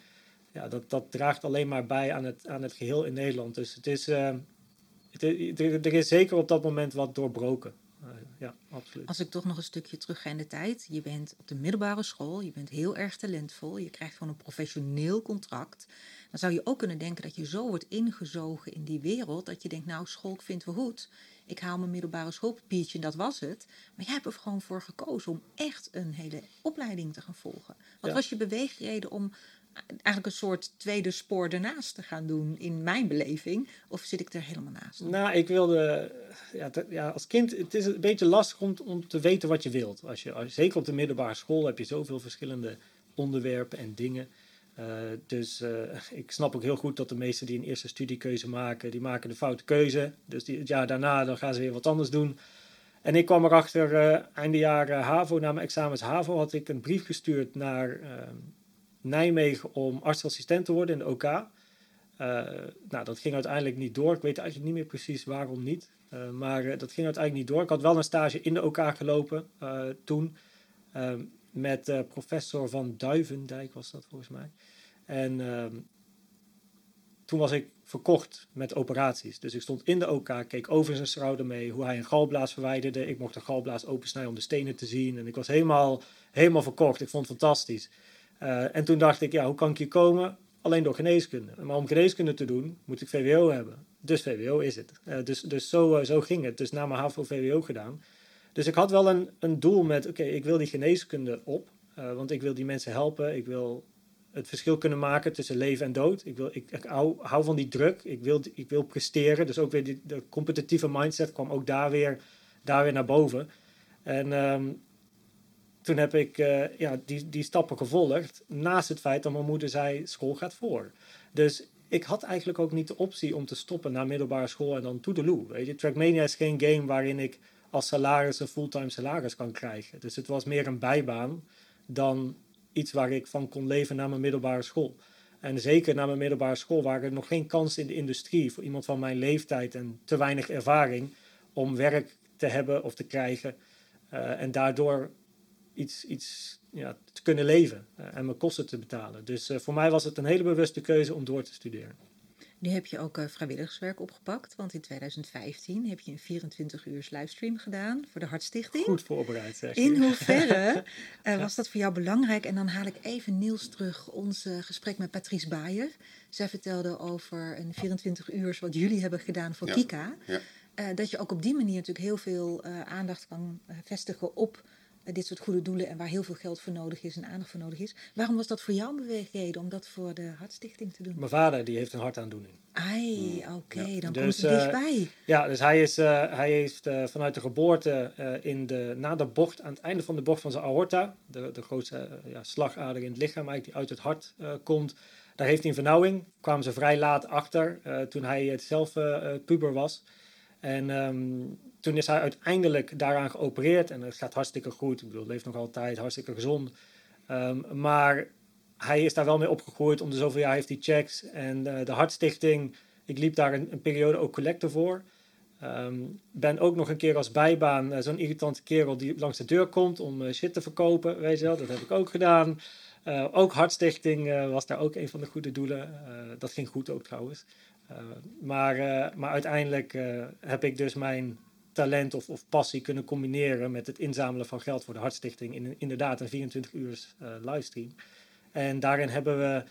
ja, dat, dat draagt alleen maar bij aan het, aan het geheel in Nederland. Dus het is, uh, het, er, is zeker op dat moment wat doorbroken. Uh, ja, absoluut. Als ik toch nog een stukje terug ga in de tijd. Je bent op de middelbare school, je bent heel erg talentvol, je krijgt gewoon een professioneel contract. Dan zou je ook kunnen denken dat je zo wordt ingezogen in die wereld, dat je denkt, nou, school vindt wel goed. Ik haal mijn middelbare schoolpapiertje en dat was het. Maar jij hebt er gewoon voor gekozen om echt een hele opleiding te gaan volgen. Wat ja. was je beweegreden om eigenlijk een soort tweede spoor ernaast te gaan doen in mijn beleving? Of zit ik er helemaal naast? Nou, ik wilde, ja, ja als kind, het is een beetje lastig om, om te weten wat je wilt. Als je, als, zeker op de middelbare school heb je zoveel verschillende onderwerpen en dingen. Uh, dus uh, ik snap ook heel goed dat de meesten die een eerste studiekeuze maken, die maken de foute keuze. Dus die, het jaar daarna dan gaan ze weer wat anders doen. En ik kwam erachter, uh, einde jaar HAVO, na mijn examens HAVO, had ik een brief gestuurd naar Nijmegen om artsassistent te worden in de OK. nou, dat ging uiteindelijk niet door. Ik weet eigenlijk niet meer precies waarom niet. maar dat ging uiteindelijk niet door. Ik had wel een stage in de OK gelopen toen. Ehm, met professor van Duivendijk was dat volgens mij. En ehm, toen was ik verkocht met operaties. Dus ik stond in de OK, keek over zijn schouder mee hoe hij een galblaas verwijderde. Ik mocht de galblaas opensnijden om de stenen te zien. En ik was helemaal, helemaal verkocht. Ik vond het fantastisch. Uh, en toen dacht ik, ja, hoe kan ik hier komen? Alleen door geneeskunde. Maar om geneeskunde te doen, moet ik VWO hebben. Dus VWO is het. Uh, dus dus zo, uh, zo ging het. Dus na mijn HAVO-VWO gedaan. Dus ik had wel een, een doel met, oké, ik wil die geneeskunde op. want ik wil die mensen helpen. Ik wil het verschil kunnen maken tussen leven en dood. Ik, wil, ik, hou, van die druk. Ik wil, ik wil presteren. Dus ook weer die, de competitieve mindset kwam ook daar weer, daar weer naar boven. En ehm, toen heb ik uh, ja, die, die stappen gevolgd. Naast het feit dat mijn moeder zei: school gaat voor. Dus ik had eigenlijk ook niet de optie om te stoppen na middelbare school en dan toedeloe. Weet je, Trackmania is geen game waarin ik als salaris een fulltime salaris kan krijgen. Dus het was meer een bijbaan dan iets waar ik van kon leven na mijn middelbare school. En zeker na mijn middelbare school waren er nog geen kansen in de industrie voor iemand van mijn leeftijd en te weinig ervaring om werk te hebben of te krijgen. Uh, en daardoor iets, iets ja, te kunnen leven uh, en mijn kosten te betalen. Dus uh, voor mij was het een hele bewuste keuze om door te studeren. Nu heb je ook uh, vrijwilligerswerk opgepakt, want in 2015 heb je een 24 uur livestream gedaan voor de Hartstichting. Goed voorbereid, zeg. In hoeverre uh, was dat voor jou belangrijk? En dan haal ik even Niels terug, ons uh, gesprek met Patrice Baaier. Zij vertelde over een 24 uur wat jullie hebben gedaan voor ja. Kika. Ja. dat je ook op die manier natuurlijk heel veel aandacht kan vestigen op dit soort goede doelen en waar heel veel geld voor nodig is en aandacht voor nodig is. Waarom was dat voor jou een beweegreden om dat voor de Hartstichting te doen? Mijn vader die heeft een hartaandoening. Ai, oké, okay, ja. dan dus, komt het dichtbij. Uh, ja, dus hij, is, uh, hij heeft uh, vanuit de geboorte in de, na de bocht, aan het einde van de bocht van zijn aorta, de, de grootste ja, slagader in het lichaam eigenlijk, die uit het hart komt, daar heeft hij een vernauwing. Kwamen ze vrij laat achter, toen hij het zelf puber was. En um, toen is hij uiteindelijk daaraan geopereerd en het gaat hartstikke goed. Ik bedoel, leeft nog altijd, hartstikke gezond. Um, maar hij is daar wel mee opgegroeid. Om de zoveel jaar heeft hij checks. En uh, de Hartstichting, ik liep daar een, periode ook collector voor. Um, ben ook nog een keer als bijbaan uh, zo'n irritante kerel die langs de deur komt om uh, shit te verkopen. Weet je wel, dat heb ik ook gedaan. ook Hartstichting was daar ook een van de goede doelen. dat ging goed ook trouwens. Maar, maar uiteindelijk heb ik dus mijn talent of, of passie kunnen combineren met het inzamelen van geld voor de Hartstichting in inderdaad een 24 uur livestream. En daarin hebben we,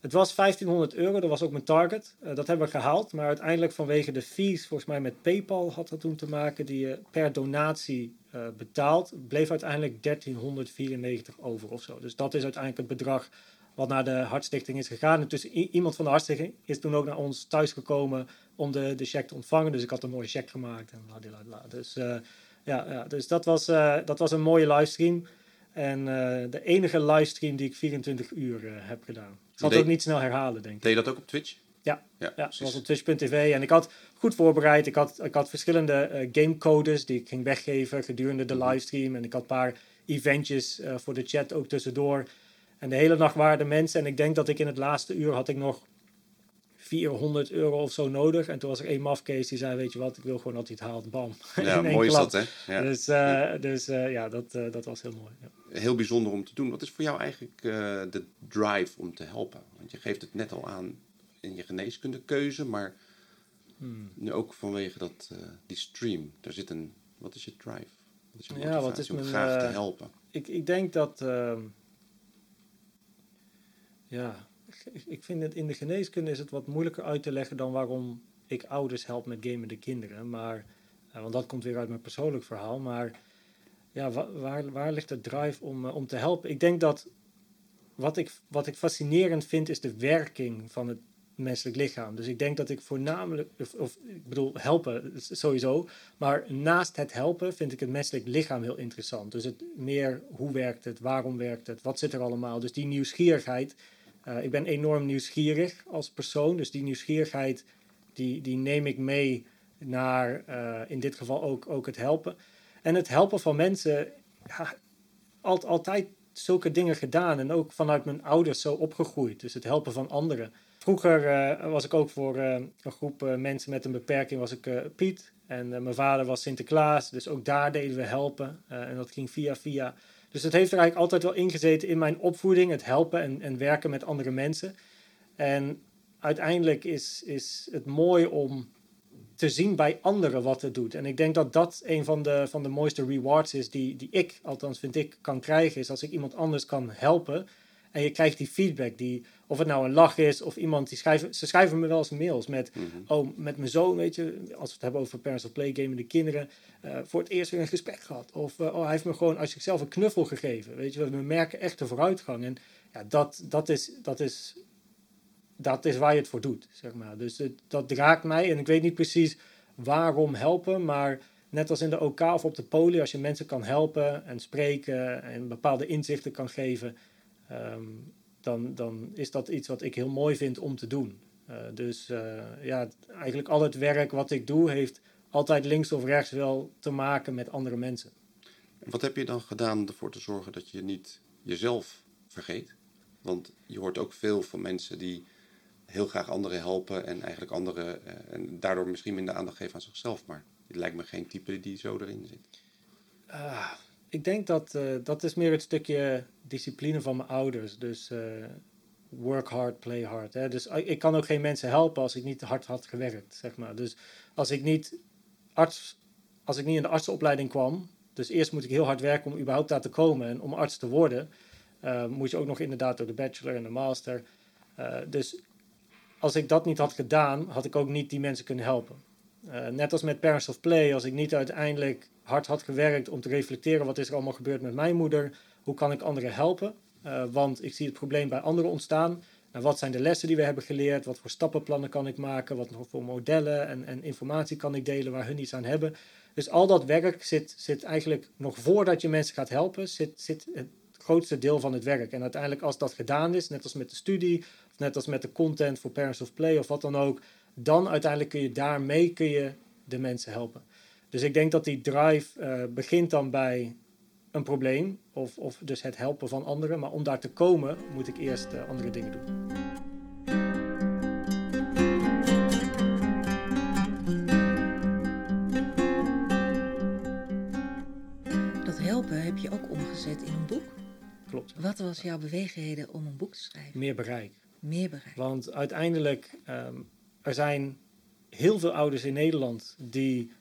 het was 1500 euro, dat was ook mijn target. Dat hebben we gehaald, maar uiteindelijk vanwege de fees, volgens mij met PayPal had dat toen te maken, die je per donatie betaalt, bleef uiteindelijk 1394 over of zo. Dus dat is uiteindelijk het bedrag wat naar de Hartstichting is gegaan. En dus iemand van de Hartstichting is toen ook naar ons thuis gekomen om de, de check te ontvangen. Dus ik had een mooie check gemaakt. En bla, Dus, uh, ja, ja, dus dat, was, uh, dat was een mooie livestream. En uh, de enige livestream die ik 24 uur heb gedaan. Ik zal het ook niet snel herhalen, denk ik. Deed je dat ook op Twitch? Ja, ja, ja zoals op twitch.tv. En ik had goed voorbereid. Ik had, ik had verschillende gamecodes die ik ging weggeven gedurende de mhm. livestream. En ik had een paar eventjes voor de chat ook tussendoor. En de hele nacht waren de mensen. En ik denk dat ik in het laatste uur had ik nog 400 euro of zo nodig. En toen was er één mafcase die zei, weet je wat, ik wil gewoon dat hij het haalt. Bam. Ja, mooi is dat, hè? Ja. Dus, uh, dus uh, ja, dat, uh, dat was heel mooi. Ja. Heel bijzonder om te doen. Wat is voor jou eigenlijk de drive om te helpen? Want je geeft het net al aan in je geneeskundekeuze, maar hmm. nu ook vanwege dat, die stream. Daar zit een, wat is je drive? Wat is je ja, wat is om mijn, graag te helpen? Ik, ik denk dat ehm, ja, ik vind het in de geneeskunde is het wat moeilijker uit te leggen dan waarom ik ouders help met gamende kinderen. Maar, uh, want dat komt weer uit mijn persoonlijk verhaal. Maar ja, waar, waar ligt de drive om, uh, om te helpen? Ik denk dat wat ik, wat ik fascinerend vind is de werking van het menselijk lichaam. Dus ik denk dat ik voornamelijk, of, ik bedoel, helpen sowieso, maar naast het helpen vind ik het menselijk lichaam heel interessant. Dus het meer hoe werkt het, waarom werkt het, wat zit er allemaal. Dus die nieuwsgierigheid uh, ik ben enorm nieuwsgierig als persoon, dus die nieuwsgierigheid die, die neem ik mee naar uh, in dit geval ook, ook het helpen. En het helpen van mensen, altijd zulke dingen gedaan en ook vanuit mijn ouders zo opgegroeid. Dus het helpen van anderen. vroeger eh, was ik ook voor eh, een groep eh, mensen met een beperking, was ik Piet. En mijn vader was Sinterklaas, dus ook daar deden we helpen. en dat ging via via. Dus het heeft er eigenlijk altijd wel ingezeten in mijn opvoeding, het helpen en, en werken met andere mensen. En uiteindelijk is, is het mooi om te zien bij anderen wat het doet. En ik denk dat dat een van de, van de mooiste rewards is die, die ik, althans vind ik, kan krijgen. Is als ik iemand anders kan helpen. En je krijgt die feedback, die, of het nou een lach is, of iemand die schrijven, ze schrijven me wel eens mails met, Mhm. oh, met mijn zoon, weet je, als we het hebben over parents of play, gamende kinderen, eh, voor het eerst weer een gesprek gehad. Of, eh, oh, hij heeft me gewoon als zichzelf een knuffel gegeven, weet je, we merken echt de vooruitgang. En ja, dat, dat, is, dat, is, dat is waar je het voor doet, zeg maar. Dus het, dat raakt mij en ik weet niet precies waarom helpen, maar net als in de OK of op de poli, als je mensen kan helpen en spreken en bepaalde inzichten kan geven, ehm, dan, dan is dat iets wat ik heel mooi vind om te doen. Eh, dus eh, ja, eigenlijk al het werk wat ik doe heeft altijd links of rechts wel te maken met andere mensen. En wat heb je dan gedaan ervoor te zorgen dat je niet jezelf vergeet? Want je hoort ook veel van mensen die heel graag anderen helpen en eigenlijk anderen eh, en daardoor misschien minder aandacht geven aan zichzelf. Maar het lijkt me geen type die zo erin zit. Ik denk dat eh, dat is meer het stukje discipline van mijn ouders. Dus eh, work hard, play hard. Dus ik kan ook geen mensen helpen als ik niet hard had gewerkt, zeg maar. Dus als ik niet arts, als ik niet in de artsenopleiding kwam, dus eerst moet ik heel hard werken om überhaupt daar te komen en om arts te worden, uh, moet je ook nog inderdaad door de bachelor en de master. Dus als ik dat niet had gedaan, had ik ook niet die mensen kunnen helpen. Net als met Parents of Play, als ik niet uiteindelijk hard had gewerkt om te reflecteren wat is er allemaal gebeurd met mijn moeder, hoe kan ik anderen helpen? Uh, want ik zie het probleem bij anderen ontstaan. Nou, wat zijn de lessen die we hebben geleerd? Wat voor stappenplannen kan ik maken? Wat voor modellen en, en informatie kan ik delen waar hun iets aan hebben? Dus al dat werk zit, zit eigenlijk nog voordat je mensen gaat helpen, zit, zit het grootste deel van het werk. En uiteindelijk als dat gedaan is, net als met de studie, of net als met de content voor Parents of Play of wat dan ook, dan uiteindelijk kun je daarmee kun je de mensen helpen. Dus ik denk dat die drive uh, begint dan bij een probleem, of, of dus het helpen van anderen. Maar om daar te komen, moet ik eerst uh, andere dingen doen. Dat helpen heb je ook omgezet in een boek. Klopt. Wat was jouw beweegreden om een boek te schrijven? Meer bereik. Meer bereik. Want uiteindelijk, um, er zijn heel veel ouders in Nederland die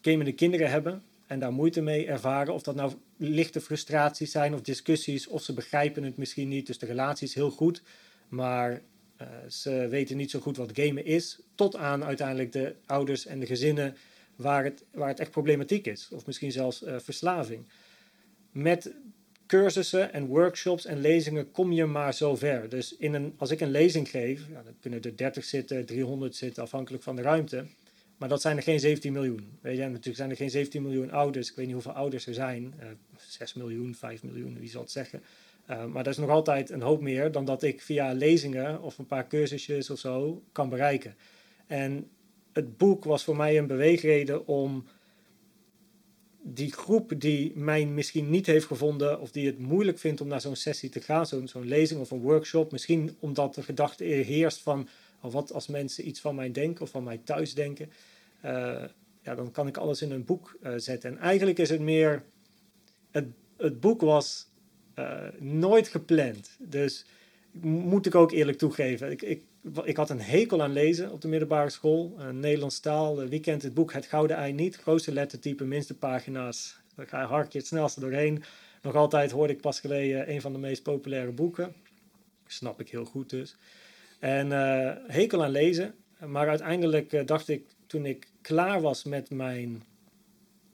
gamende kinderen hebben en daar moeite mee ervaren. Of dat nou lichte frustraties zijn of discussies, of ze begrijpen het misschien niet. Dus de relatie is heel goed, maar uh, ze weten niet zo goed wat gamen is. Tot aan uiteindelijk de ouders en de gezinnen waar het, waar het echt problematiek is. Of misschien zelfs uh, verslaving. Met cursussen en workshops en lezingen kom je maar zo ver. Dus in een, als ik een lezing geef, ja, dan kunnen er 30 zitten, 300 zitten, afhankelijk van de ruimte. Maar dat zijn er geen 17 miljoen. Weet je, natuurlijk zijn er geen 17 miljoen ouders. Ik weet niet hoeveel ouders er zijn. Uh, 6 miljoen, 5 miljoen, wie zal het zeggen. Uh, maar dat is nog altijd een hoop meer dan dat ik via lezingen of een paar cursusjes of zo kan bereiken. En het boek was voor mij een beweegreden om die groep die mij misschien niet heeft gevonden of die het moeilijk vindt om naar zo'n sessie te gaan, zo'n zo'n lezing of een workshop, misschien omdat de gedachte heerst van of wat als mensen iets van mij denken of van mij thuis denken, uh, ja, dan kan ik alles in een boek uh, zetten. En eigenlijk is het meer, het, het boek was uh, nooit gepland. Dus moet ik ook eerlijk toegeven. Ik, ik, ik had een hekel aan lezen op de middelbare school. Een Nederlands taal. Wie kent het boek Het Gouden Ei niet? Grootste lettertype, minste pagina's. Daar ga je hartje het snelste doorheen. Nog altijd hoorde ik pas geleden een van de meest populaire boeken. Snap ik heel goed dus. En uh, hekel aan lezen. Maar uiteindelijk uh, dacht ik, toen ik klaar was met mijn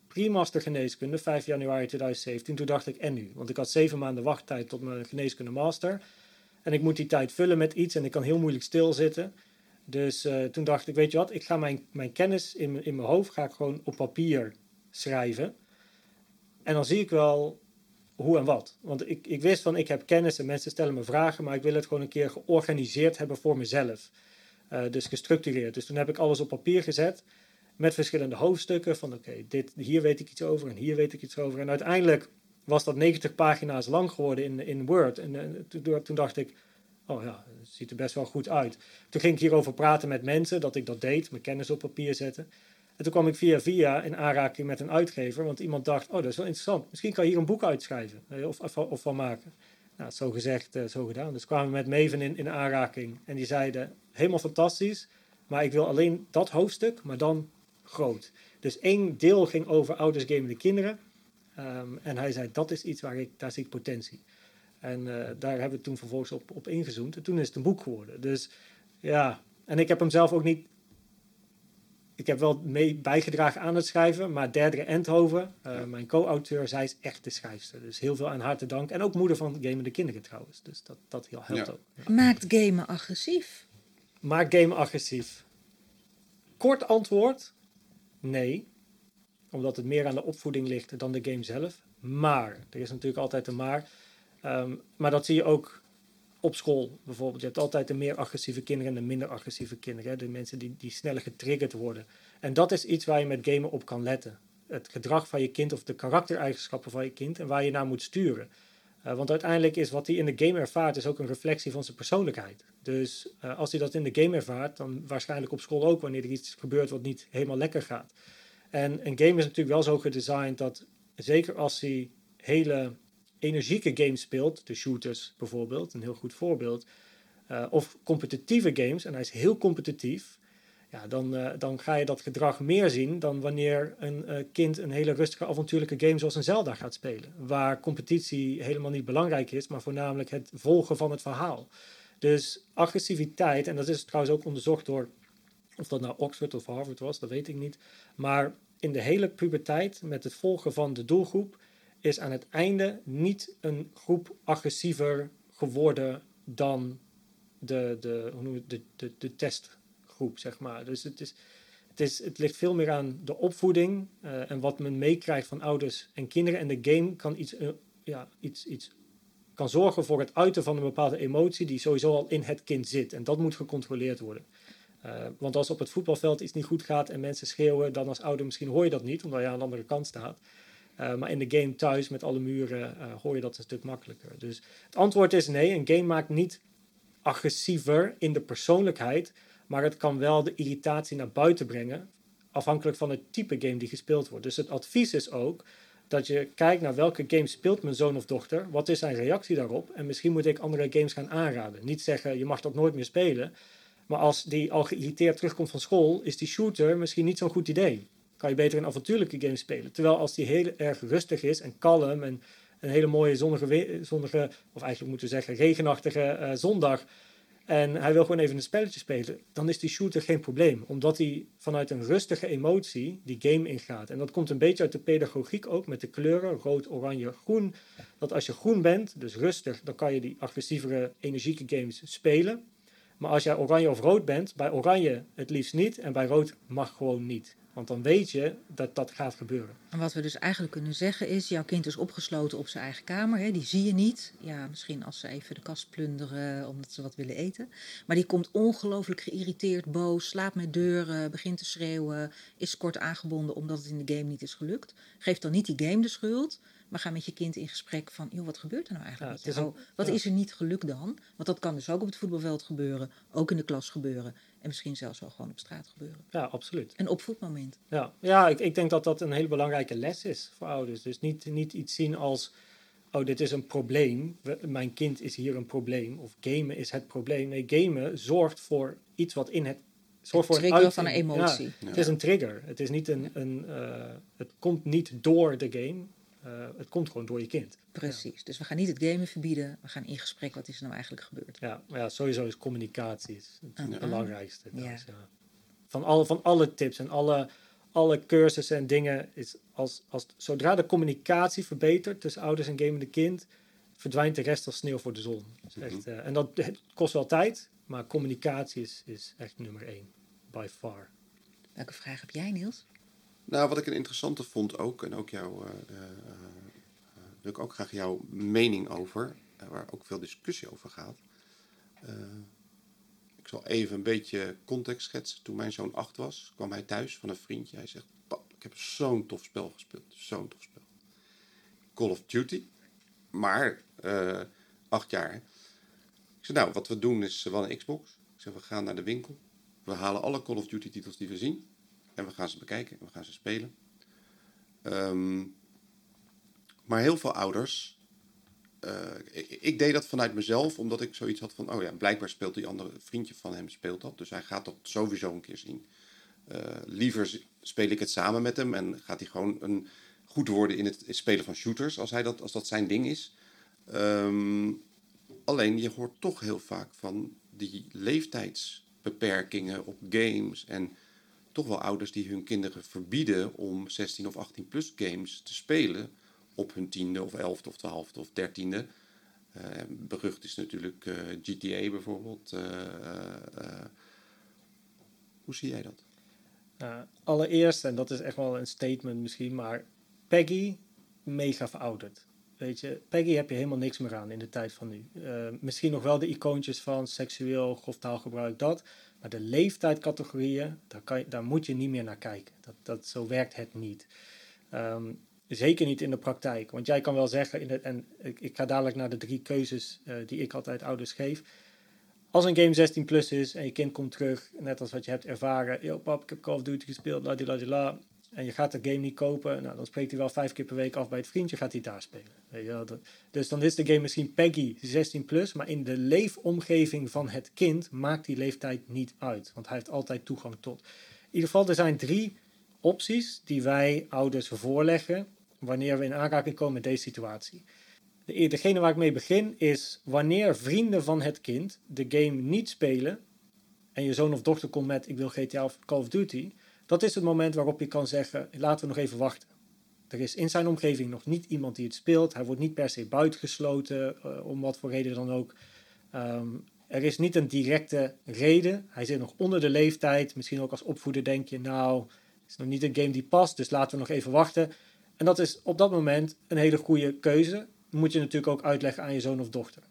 pre-master geneeskunde, 5 januari 2017, toen dacht ik, en nu? Want ik had zeven maanden wachttijd tot mijn geneeskunde master. En ik moet die tijd vullen met iets en ik kan heel moeilijk stilzitten. Dus uh, toen dacht ik, weet je wat, ik ga mijn, mijn kennis in, in mijn hoofd ga ik gewoon op papier schrijven. En dan zie ik wel hoe en wat. Want ik, ik wist van, ik heb kennis en mensen stellen me vragen, maar ik wil het gewoon een keer georganiseerd hebben voor mezelf. Uh, dus gestructureerd. Dus toen heb ik alles op papier gezet met verschillende hoofdstukken van, oké, okay, hier weet ik iets over en hier weet ik iets over. En uiteindelijk was dat 90 pagina's lang geworden in, in Word. En, en toen, toen, dacht ik, oh ja, het ziet er best wel goed uit. Toen ging ik hierover praten met mensen, dat ik dat deed, mijn kennis op papier zetten. En toen kwam ik via via in aanraking met een uitgever, want iemand dacht, oh dat is wel interessant, misschien kan je hier een boek uitschrijven eh, of, of, van maken. Nou, zo gezegd, uh, zo gedaan. Dus kwamen we met Maven in, in aanraking en die zeiden, helemaal fantastisch, maar ik wil alleen dat hoofdstuk, maar dan groot. Dus één deel ging over ouders gamen de kinderen. Um, en hij zei, dat is iets waar ik, daar zie ik potentie. En uh, daar hebben we toen vervolgens op, op ingezoomd. En toen is het een boek geworden. Dus ja, en ik heb hem zelf ook niet... Ik heb wel mee bijgedragen aan het schrijven, maar Derdere Endhoven, uh, mijn co-auteur, zij is echt de schrijfster. Dus heel veel aan haar te danken. En ook moeder van Gamen de Kinderen trouwens. Dus dat, dat helpt ja. ook. Ja. Maakt gamen agressief? Maakt gamen agressief? Kort antwoord, nee. Omdat het meer aan de opvoeding ligt dan de game zelf. Maar, er is natuurlijk altijd een maar. Um, maar dat zie je ook op school bijvoorbeeld. Je hebt altijd de meer agressieve kinderen en de minder agressieve kinderen. Hè? De mensen die, die sneller getriggerd worden. En dat is iets waar je met gamen op kan letten. Het gedrag van je kind of de karaktereigenschappen van je kind en waar je naar moet sturen. Uh, want uiteindelijk is wat hij in de game ervaart, is ook een reflectie van zijn persoonlijkheid. Dus uh, als hij dat in de game ervaart, dan waarschijnlijk op school ook, wanneer er iets gebeurt wat niet helemaal lekker gaat. En een game is natuurlijk wel zo gedesigned dat, zeker als hij hele energieke games speelt, de shooters bijvoorbeeld, een heel goed voorbeeld, uh, of competitieve games, en hij is heel competitief, ja, dan, uh, dan ga je dat gedrag meer zien dan wanneer een uh, kind een hele rustige avontuurlijke game zoals een Zelda gaat spelen. Waar competitie helemaal niet belangrijk is, maar voornamelijk het volgen van het verhaal. Dus agressiviteit, en dat is trouwens ook onderzocht door, of dat nou Oxford of Harvard was, dat weet ik niet. Maar in de hele puberteit, met het volgen van de doelgroep, is aan het einde niet een groep agressiever geworden dan de, de, hoe de, de, de testgroep, zeg maar. Dus het, is, het, is, het ligt veel meer aan de opvoeding uh, en wat men meekrijgt van ouders en kinderen. En de game kan iets, uh, ja, iets, iets kan zorgen voor het uiten van een bepaalde emotie die sowieso al in het kind zit. En dat moet gecontroleerd worden. Uh, want als op het voetbalveld iets niet goed gaat en mensen schreeuwen, dan als ouder misschien hoor je dat niet, omdat je aan de andere kant staat. Uh, maar in de game thuis met alle muren uh, hoor je dat een stuk makkelijker. Dus het antwoord is nee, een game maakt niet agressiever in de persoonlijkheid, maar het kan wel de irritatie naar buiten brengen, afhankelijk van het type game die gespeeld wordt. Dus het advies is ook dat je kijkt naar welke game speelt mijn zoon of dochter, wat is zijn reactie daarop en misschien moet ik andere games gaan aanraden. Niet zeggen je mag dat nooit meer spelen, maar als die al geïrriteerd terugkomt van school, is die shooter misschien niet zo'n goed idee kan je beter een avontuurlijke game spelen. Terwijl als die heel erg rustig is en kalm en een hele mooie zonnige, zonnige of eigenlijk moeten we zeggen regenachtige uh, zondag en hij wil gewoon even een spelletje spelen, dan is die shooter geen probleem. Omdat hij vanuit een rustige emotie die game ingaat. En dat komt een beetje uit de pedagogiek ook met de kleuren, rood, oranje, groen. Dat als je groen bent, dus rustig, dan kan je die agressievere, energieke games spelen. Maar als jij oranje of rood bent, bij oranje het liefst niet en bij rood mag gewoon niet. Want dan weet je dat dat gaat gebeuren. En wat we dus eigenlijk kunnen zeggen is: jouw kind is opgesloten op zijn eigen kamer. Hè, die zie je niet. Ja, misschien als ze even de kast plunderen omdat ze wat willen eten. Maar die komt ongelooflijk geïrriteerd, boos, slaapt met deuren, begint te schreeuwen, is kort aangebonden omdat het in de game niet is gelukt. Geef dan niet die game de schuld. Maar ga met je kind in gesprek van, joh, wat gebeurt er nou eigenlijk ja, met jou? Een, wat ja. is er niet gelukt dan? Want dat kan dus ook op het voetbalveld gebeuren, ook in de klas gebeuren. En misschien zelfs wel gewoon op straat gebeuren. Ja, absoluut. Een opvoedmoment. Ja, ja ik, ik denk dat dat een hele belangrijke les is voor ouders. Dus niet, niet iets zien als, oh, dit is een probleem. Mijn kind is hier een probleem. Of gamen is het probleem. Nee, gamen zorgt voor iets wat in het zorg voor trigger een van een emotie. Ja, ja. Het is een trigger. Het, is niet een, een, uh, het komt niet door de game. Uh, het komt gewoon door je kind. Precies. Ja. Dus we gaan niet het gamen verbieden. We gaan in gesprek. Wat is er nou eigenlijk gebeurd? Ja, maar ja sowieso is communicatie het, uh -huh. belangrijkste. Ja. Ja. Van, alle, van alle tips en alle, alle cursussen en dingen is als, als zodra de communicatie verbetert tussen ouders en gamende kind, verdwijnt de rest als sneeuw voor de zon. Dus echt, uh, en dat kost wel tijd, maar communicatie is, is echt nummer één. By far. Welke vraag heb jij, Niels? Nou, wat ik een interessante vond ook, en ook jou, uh, wil ik ook graag jouw mening over, waar ook veel discussie over gaat. ik zal even een beetje context schetsen. Toen mijn zoon acht was, kwam hij thuis van een vriendje. Hij zegt, pap, ik heb zo'n tof spel gespeeld, zo'n tof spel. Call of Duty, maar acht jaar. Ik zei, nou, wat we doen is wel een Xbox. Ik zeg, we gaan naar de winkel. We halen alle Call of Duty titels die we zien. En we gaan ze bekijken en we gaan ze spelen. Ehm, maar heel veel ouders. eh, ik, deed dat vanuit mezelf, omdat ik zoiets had van: oh ja, blijkbaar speelt die andere vriendje van hem speelt dat. Dus hij gaat dat sowieso een keer zien. Eh, liever speel ik het samen met hem en gaat hij gewoon een, goed worden in het spelen van shooters, als, hij dat, als dat zijn ding is. Ehm, alleen je hoort toch heel vaak van die leeftijdsbeperkingen op games en toch wel ouders die hun kinderen verbieden om 16 of 18 plus games te spelen op hun tiende of elfde of twaalfde of dertiende. Eh, berucht is natuurlijk eh, GTA bijvoorbeeld. Eh, hoe zie jij dat? Allereerst, en dat is echt wel een statement misschien, maar Peggy, mega verouderd. Weet je, Peggy heb je helemaal niks meer aan in de tijd van nu. Misschien nog wel de icoontjes van seksueel, grof taalgebruik, dat. Maar de leeftijdcategorieën, daar, kan je, daar moet je niet meer naar kijken. Dat, dat, zo werkt het niet. Um, zeker niet in de praktijk. Want jij kan wel zeggen, in en ik, ik ga dadelijk naar de drie keuzes uh, die ik altijd ouders geef. Als een game 16 plus is en je kind komt terug, net als wat je hebt ervaren. Yo pap, ik heb Call of Duty gespeeld, la la la. En je gaat de game niet kopen. Nou, dan spreekt hij wel vijf keer per week af bij het vriendje, gaat hij daar spelen. Weet je? Dus dan is de game misschien Peggy 16 plus, maar in de leefomgeving van het kind maakt die leeftijd niet uit. Want hij heeft altijd toegang tot. In ieder geval, er zijn drie opties die wij ouders voorleggen wanneer we in aanraking komen met deze situatie. De, degene waar ik mee begin is wanneer vrienden van het kind de game niet spelen en je zoon of dochter komt met ik wil GTA of Call of Duty, dat is het moment waarop je kan zeggen laten we nog even wachten. Er is in zijn omgeving nog niet iemand die het speelt. Hij wordt niet per se buitengesloten, uh, om wat voor reden dan ook. Um, er is niet een directe reden. Hij zit nog onder de leeftijd. Misschien ook als opvoeder denk je, nou, het is nog niet een game die past, dus laten we nog even wachten. En dat is op dat moment een hele goede keuze. Moet je natuurlijk ook uitleggen aan je zoon of dochter.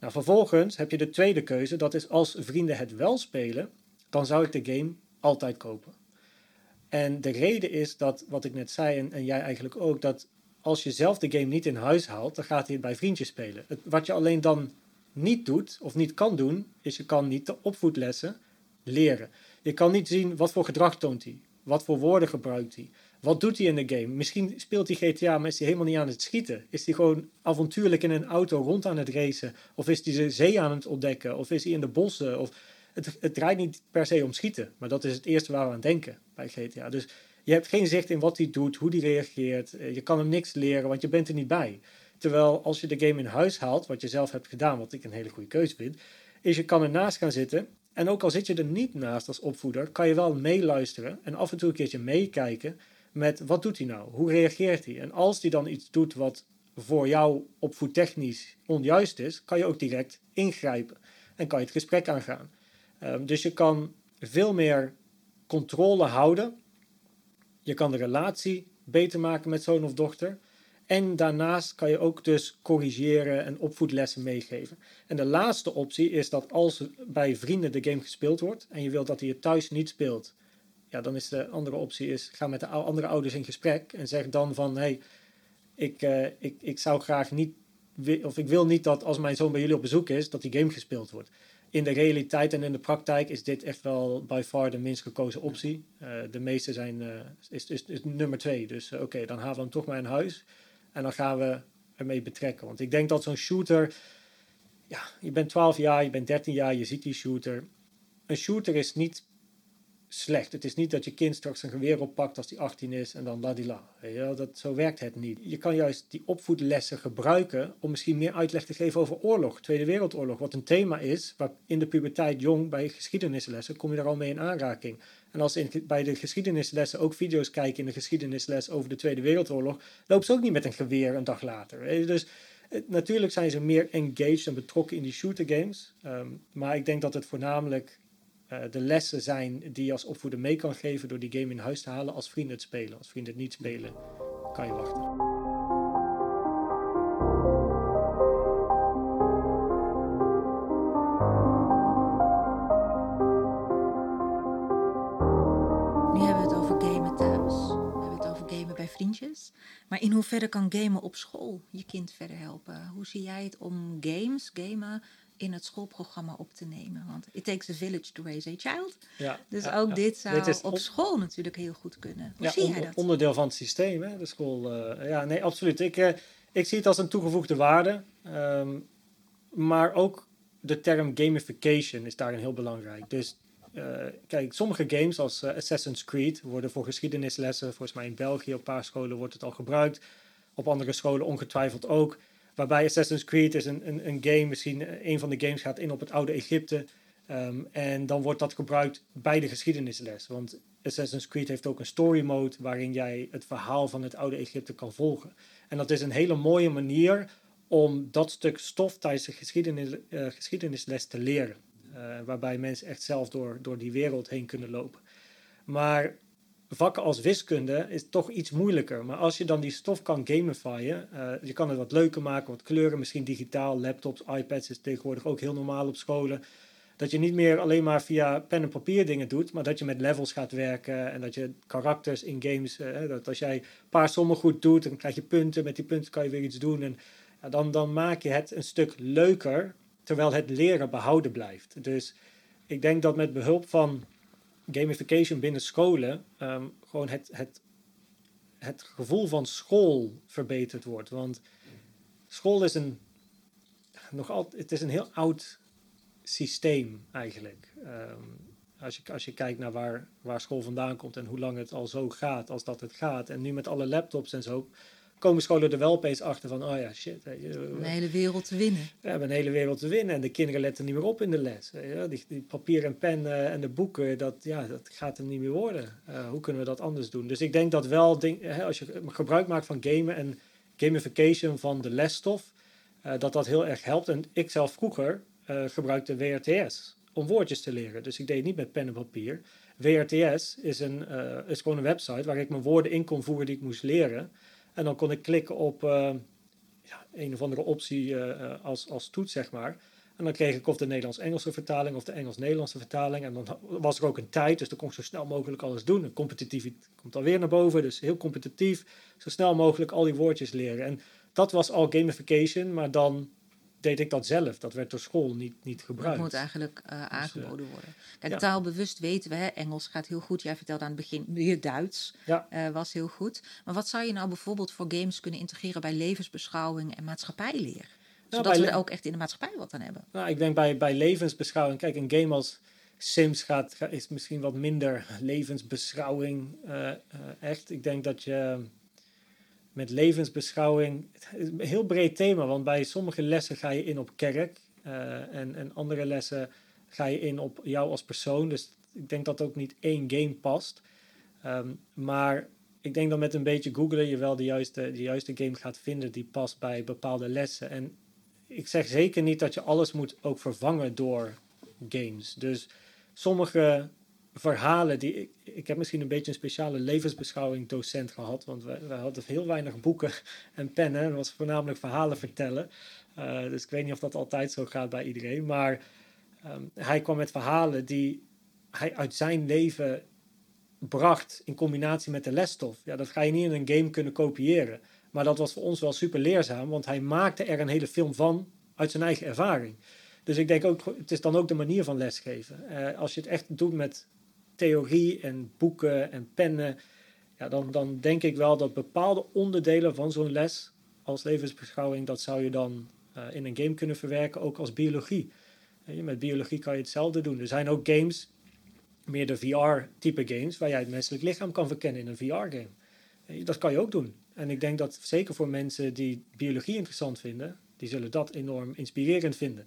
Nou, vervolgens heb je de tweede keuze. Dat is als vrienden het wel spelen, dan zou ik de game altijd kopen. En de reden is dat, wat ik net zei, en, en jij eigenlijk ook, dat als je zelf de game niet in huis haalt, dan gaat hij bij vriendjes spelen. Het, wat je alleen dan niet doet, of niet kan doen, is je kan niet de opvoedlessen leren. Je kan niet zien wat voor gedrag toont hij, wat voor woorden gebruikt hij, wat doet hij in de game. Misschien speelt hij GTA, maar is hij helemaal niet aan het schieten. Is hij gewoon avontuurlijk in een auto rond aan het racen, of is hij de zee aan het ontdekken, of is hij in de bossen, of het, het draait niet per se om schieten, maar dat is het eerste waar we aan denken GTA. Dus je hebt geen zicht in wat hij doet, hoe hij reageert. Je kan hem niks leren, want je bent er niet bij. Terwijl als je de game in huis haalt, wat je zelf hebt gedaan, wat ik een hele goede keuze vind, is je kan ernaast gaan zitten. En ook al zit je er niet naast als opvoeder, kan je wel meeluisteren en af en toe een keertje meekijken met wat doet hij nou? Hoe reageert hij? En als hij dan iets doet wat voor jou opvoedtechnisch onjuist is, kan je ook direct ingrijpen en kan je het gesprek aangaan. Um, dus je kan veel meer controle houden. Je kan de relatie beter maken met zoon of dochter. En daarnaast kan je ook dus corrigeren en opvoedlessen meegeven. En de laatste optie is dat als bij vrienden de game gespeeld wordt en je wilt dat hij het thuis niet speelt, ja, dan is de andere optie is ga met de andere ouders in gesprek en zeg dan van hey, ik, uh, ik, ik zou graag niet, of ik wil niet dat als mijn zoon bij jullie op bezoek is, dat die game gespeeld wordt in de realiteit en in de praktijk is dit echt wel by far de minst gekozen optie. Uh, de meeste zijn, uh, is, is, nummer twee. Dus uh, oké, dan halen we hem toch maar in huis. En dan gaan we ermee betrekken. Want ik denk dat zo'n shooter... Ja, je bent 12 jaar, je bent 13 jaar, je ziet die shooter. Een shooter is niet slecht. Het is niet dat je kind straks een geweer oppakt als die 18 is en dan ladila. Ja, dat, zo werkt het niet. Je kan juist die opvoedlessen gebruiken om misschien meer uitleg te geven over oorlog, Tweede Wereldoorlog, wat een thema is, waar in de puberteit jong bij geschiedenislessen kom je daar al mee in aanraking. En als in, bij de geschiedenislessen ook video's kijken in de geschiedenisles over de Tweede Wereldoorlog, loopt ze ook niet met een geweer een dag later. Dus natuurlijk zijn ze meer engaged en betrokken in die shooter games. Um, maar ik denk dat het voornamelijk de lessen zijn die je als opvoeder mee kan geven door die game in huis te halen als vrienden het spelen. Als vrienden het niet spelen, kan je wachten. Nu hebben we het over gamen thuis. We hebben het over gamen bij vriendjes. Maar in hoeverre kan gamen op school je kind verder helpen? Hoe zie jij het om games, gamen in het schoolprogramma op te nemen. Want it takes a village to raise a child. Ja, Dus ja, ook ja. dit zou is op school natuurlijk heel goed kunnen. Hoe ja, zie on- jij dat? onderdeel van het systeem, hè, de school. eh, ja, nee, absoluut. Ik, eh, ik zie het als een toegevoegde waarde. Ehm, maar ook de term gamification is daarin heel belangrijk. Dus eh, kijk, sommige games als Assassin's Creed worden voor geschiedenislessen, volgens mij in België op een paar scholen wordt het al gebruikt. Op andere scholen ongetwijfeld ook. Waarbij Assassin's Creed is een, een, game, misschien eh, een van de games gaat in op het oude Egypte. Ehm, en dan wordt dat gebruikt bij de geschiedenisles. Want Assassin's Creed heeft ook een story mode waarin jij het verhaal van het oude Egypte kan volgen. En dat is een hele mooie manier om dat stuk stof tijdens de geschiedenis, eh, geschiedenisles te leren. Eh, waarbij mensen echt zelf door, door die wereld heen kunnen lopen. Maar vakken als wiskunde is toch iets moeilijker. Maar als je dan die stof kan gamifyen, eh, je kan het wat leuker maken, wat kleuren, misschien digitaal, laptops, iPads is tegenwoordig ook heel normaal op scholen. Dat je niet meer alleen maar via pen en papier dingen doet, maar dat je met levels gaat werken en dat je karakters in games, eh, dat als jij een paar sommen goed doet, dan krijg je punten, met die punten kan je weer iets doen. En ja, dan, dan maak je het een stuk leuker, terwijl het leren behouden blijft. Dus ik denk dat met behulp van gamification binnen scholen ehm, gewoon het, het, het gevoel van school verbeterd wordt. Want school is een nog het is een heel oud systeem eigenlijk. Ehm, als, je, als je kijkt naar waar, waar school vandaan komt en hoe lang het al zo gaat als dat het gaat. En nu met alle laptops en zo komen scholen er wel opeens achter van, oh ja, shit. je, de hele wereld te winnen. we hebben een hele wereld te winnen en de kinderen letten niet meer op in de les. je. Die, die papier en pen eh, en de boeken, dat, ja, dat gaat hem niet meer worden. Eh, hoe kunnen we dat anders doen? Dus ik denk dat wel, ding, hè, als je gebruik maakt van gamen en gamification van de lesstof, eh, dat dat heel erg helpt. En ik zelf vroeger eh, gebruikte WRTS om woordjes te leren. Dus ik deed niet met pen en papier. WRTS is, een, eh, is gewoon een website waar ik mijn woorden in kon voeren die ik moest leren. En dan kon ik klikken op eh, ja, een of andere optie eh, eh, als, als toets, zeg maar. En dan kreeg ik of de Nederlands-Engelse vertaling of de Engels-Nederlandse vertaling. En dan was er ook een tijd, dus dan kon ik zo snel mogelijk alles doen. En competitiviteit komt alweer naar boven, dus heel competitief. Zo snel mogelijk al die woordjes leren. En dat was al gamification, maar dan deed ik dat zelf. Dat werd door school niet, niet Dat gebruikt. moet eigenlijk eh, aangeboden worden. Kijk, ja. taalbewust weten we, hè, Engels gaat heel goed. Jij vertelde aan het begin, je Duits Ja. eh, was heel goed. Maar wat zou je nou bijvoorbeeld voor games kunnen integreren bij levensbeschouwing en maatschappijleer? Zodat bij we er ook echt in de maatschappij wat aan hebben. Nou, ik denk bij, bij levensbeschouwing. Kijk, een game als Sims gaat, ga- is misschien wat minder levensbeschouwing. eh, eh, echt. Ik denk dat je met levensbeschouwing. Een heel breed thema, want bij sommige lessen ga je in op kerk. eh, en, en andere lessen ga je in op jou als persoon. Dus ik denk dat ook niet één game past. Ehm, maar ik denk dat met een beetje googlen je wel de juiste, de juiste game gaat vinden die past bij bepaalde lessen. En ik zeg zeker niet dat je alles moet ook vervangen door games. Dus sommige verhalen die ik, ik heb misschien een beetje een speciale levensbeschouwing docent gehad, want wij, hadden heel weinig boeken en pennen. Het was voornamelijk verhalen vertellen. Eh, dus ik weet niet of dat altijd zo gaat bij iedereen, maar ehm, hij kwam met verhalen die hij uit zijn leven bracht in combinatie met de lesstof. Ja, dat ga je niet in een game kunnen kopiëren. Maar dat was voor ons wel super leerzaam, want hij maakte er een hele film van uit zijn eigen ervaring. Dus ik denk ook, het is dan ook de manier van lesgeven. Eh, als je het echt doet met theorie en boeken en pennen, ja, dan, dan denk ik wel dat bepaalde onderdelen van zo'n les als levensbeschouwing, dat zou je dan eh, in een game kunnen verwerken, ook als biologie. Eh, met biologie kan je hetzelfde doen. Er zijn ook games, meer de VR-type games, waar jij het menselijk lichaam kan verkennen in een VR-game. Eh, Dat kan je ook doen. En ik denk dat zeker voor mensen die biologie interessant vinden, die zullen dat enorm inspirerend vinden.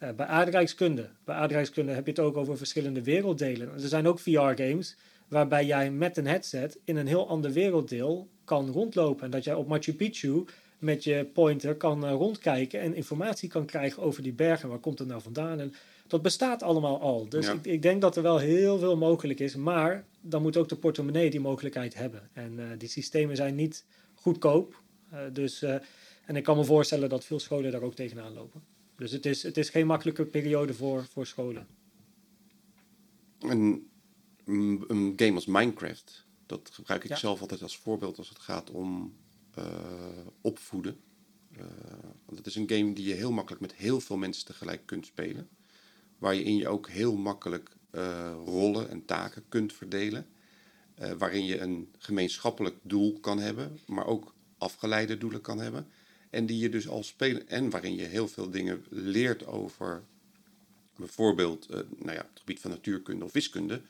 Eh, bij aardrijkskunde. Bij aardrijkskunde heb je het ook over verschillende werelddelen. Er zijn ook VR-games waarbij jij met een headset in een heel ander werelddeel kan rondlopen. En dat jij op Machu Picchu met je pointer kan eh, rondkijken en informatie kan krijgen over die bergen. Waar komt het nou vandaan? En dat bestaat allemaal al. Dus Ja. ik, ik denk dat er wel heel veel mogelijk is. Maar dan moet ook de portemonnee die mogelijkheid hebben. En eh, die systemen zijn niet goedkoop. Dus, en ik kan me voorstellen dat veel scholen daar ook tegenaan lopen. Dus het is, het is geen makkelijke periode voor, voor scholen. Een, een, game als Minecraft, dat gebruik ik Ja. zelf altijd als voorbeeld als het gaat om eh, opvoeden. Eh, Want het is een game die je heel makkelijk met heel veel mensen tegelijk kunt spelen. Waar je in je ook heel makkelijk eh, rollen en taken kunt verdelen. Waarin je een gemeenschappelijk doel kan hebben, maar ook afgeleide doelen kan hebben. En die je dus al spelen. En waarin je heel veel dingen leert over bijvoorbeeld uh, nou ja, het gebied van natuurkunde of wiskunde,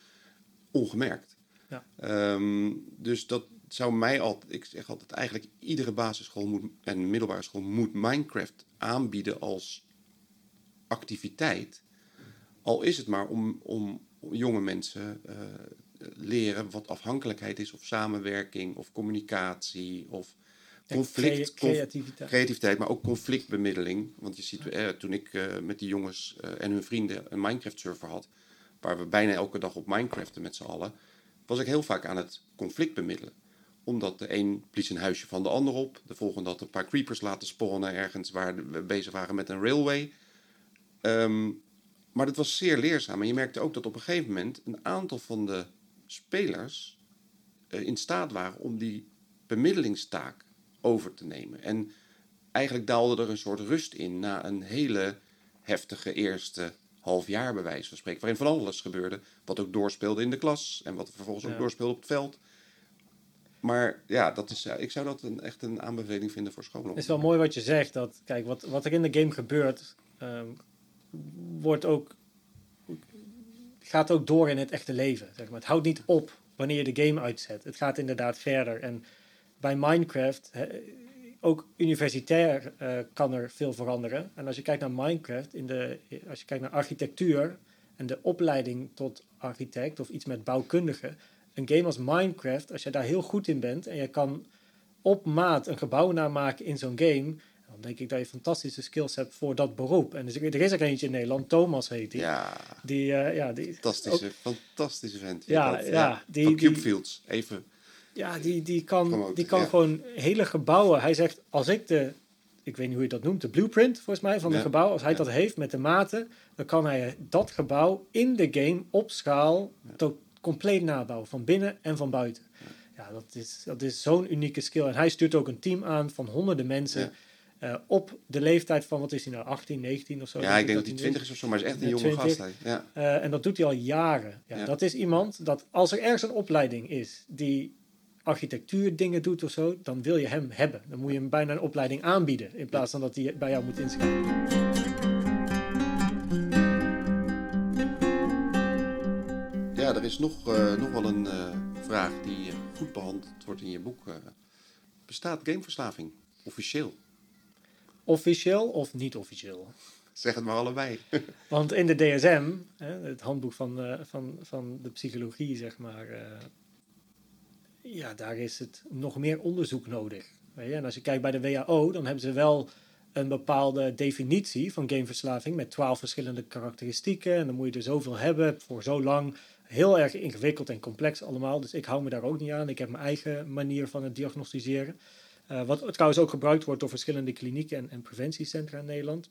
ongemerkt. Ja. Ehm, dus dat zou mij altijd, ik zeg altijd, eigenlijk iedere basisschool moet, en middelbare school moet Minecraft aanbieden als activiteit. Al is het maar om, om jonge mensen uh, leren wat afhankelijkheid is, of samenwerking, of communicatie, of conflict, creativiteit. creativiteit, maar ook conflictbemiddeling. Want je ziet, eh, toen ik eh, met die jongens eh, en hun vrienden een Minecraft-server had, waar we bijna elke dag op Minecraften met z'n allen, was ik heel vaak aan het conflict bemiddelen. Omdat de een blies een huisje van de ander op, de volgende had een paar creepers laten spawnen ergens waar we bezig waren met een railway. Ehm, maar dat was zeer leerzaam. En je merkte ook dat op een gegeven moment een aantal van de spelers uh, in staat waren om die bemiddelingstaak over te nemen. En eigenlijk daalde er een soort rust in na een hele heftige eerste half jaar, bij wijze van spreken. Waarin van alles gebeurde. Wat ook doorspeelde in de klas en wat vervolgens ook doorspeelde op het veld. Maar ja, dat is, ik zou dat een, echt een aanbeveling vinden voor scholen. Het is wel mooi wat je zegt. Dat, kijk, wat, wat er in de game gebeurt, um, wordt ook, gaat ook door in het echte leven. Zeg maar. Het houdt niet op wanneer je de game uitzet. Het gaat inderdaad verder. En bij Minecraft, ook universitair uh, kan er veel veranderen. En als je kijkt naar Minecraft, in de, als je kijkt naar architectuur en de opleiding tot architect of iets met bouwkundige, een game als Minecraft, als je daar heel goed in bent en je kan op maat een gebouw namaken in zo'n game, dan denk ik dat je fantastische skills hebt voor dat beroep. En dus, er is er eentje in Nederland, Thomas heet die. Ja, die, uh, ja, die fantastische, ook, fantastische vent. Ja, dat, ja, ja, die, van Cubefields, even ja, die, die kan, die kan gewoon hele gebouwen. Hij zegt, als ik de, ik weet niet hoe je dat noemt, de blueprint volgens mij van ja. een gebouw, als hij dat heeft met de maten, dan kan hij dat gebouw in de game op schaal tot compleet nabouwen, van binnen en van buiten. Ja, dat is, dat is zo'n unieke skill. En hij stuurt ook een team aan van honderden mensen. Uh, op de leeftijd van, wat is hij nou, 18, 19 of zo? Ja, ik denk dat hij 20 is of zo, maar is echt een jonge 20. gast. Ja. Uh, en dat doet hij al jaren. Ja, ja, Dat is iemand dat als er ergens een opleiding is die architectuur dingen doet of zo, dan wil je hem hebben. Dan moet je hem bijna een opleiding aanbieden, in plaats van dat hij bij jou moet inschrijven. Ja, er is nog, uh, nog wel een uh, vraag die goed behandeld wordt in je boek. Uh, bestaat gameverslaving officieel? Officieel of niet officieel? Zeg het maar allebei. Want in de DSM, het handboek van, van, van de psychologie, zeg maar, ja, daar is het nog meer onderzoek nodig. En als je kijkt bij de WHO, dan hebben ze wel een bepaalde definitie van gameverslaving met twaalf verschillende karakteristieken. En dan moet je er zoveel hebben voor zo lang. Heel erg ingewikkeld en complex allemaal. Dus ik hou me daar ook niet aan. Ik heb mijn eigen manier van het diagnosticeren. Uh, wat trouwens ook gebruikt wordt door verschillende klinieken en, en, preventiecentra in Nederland.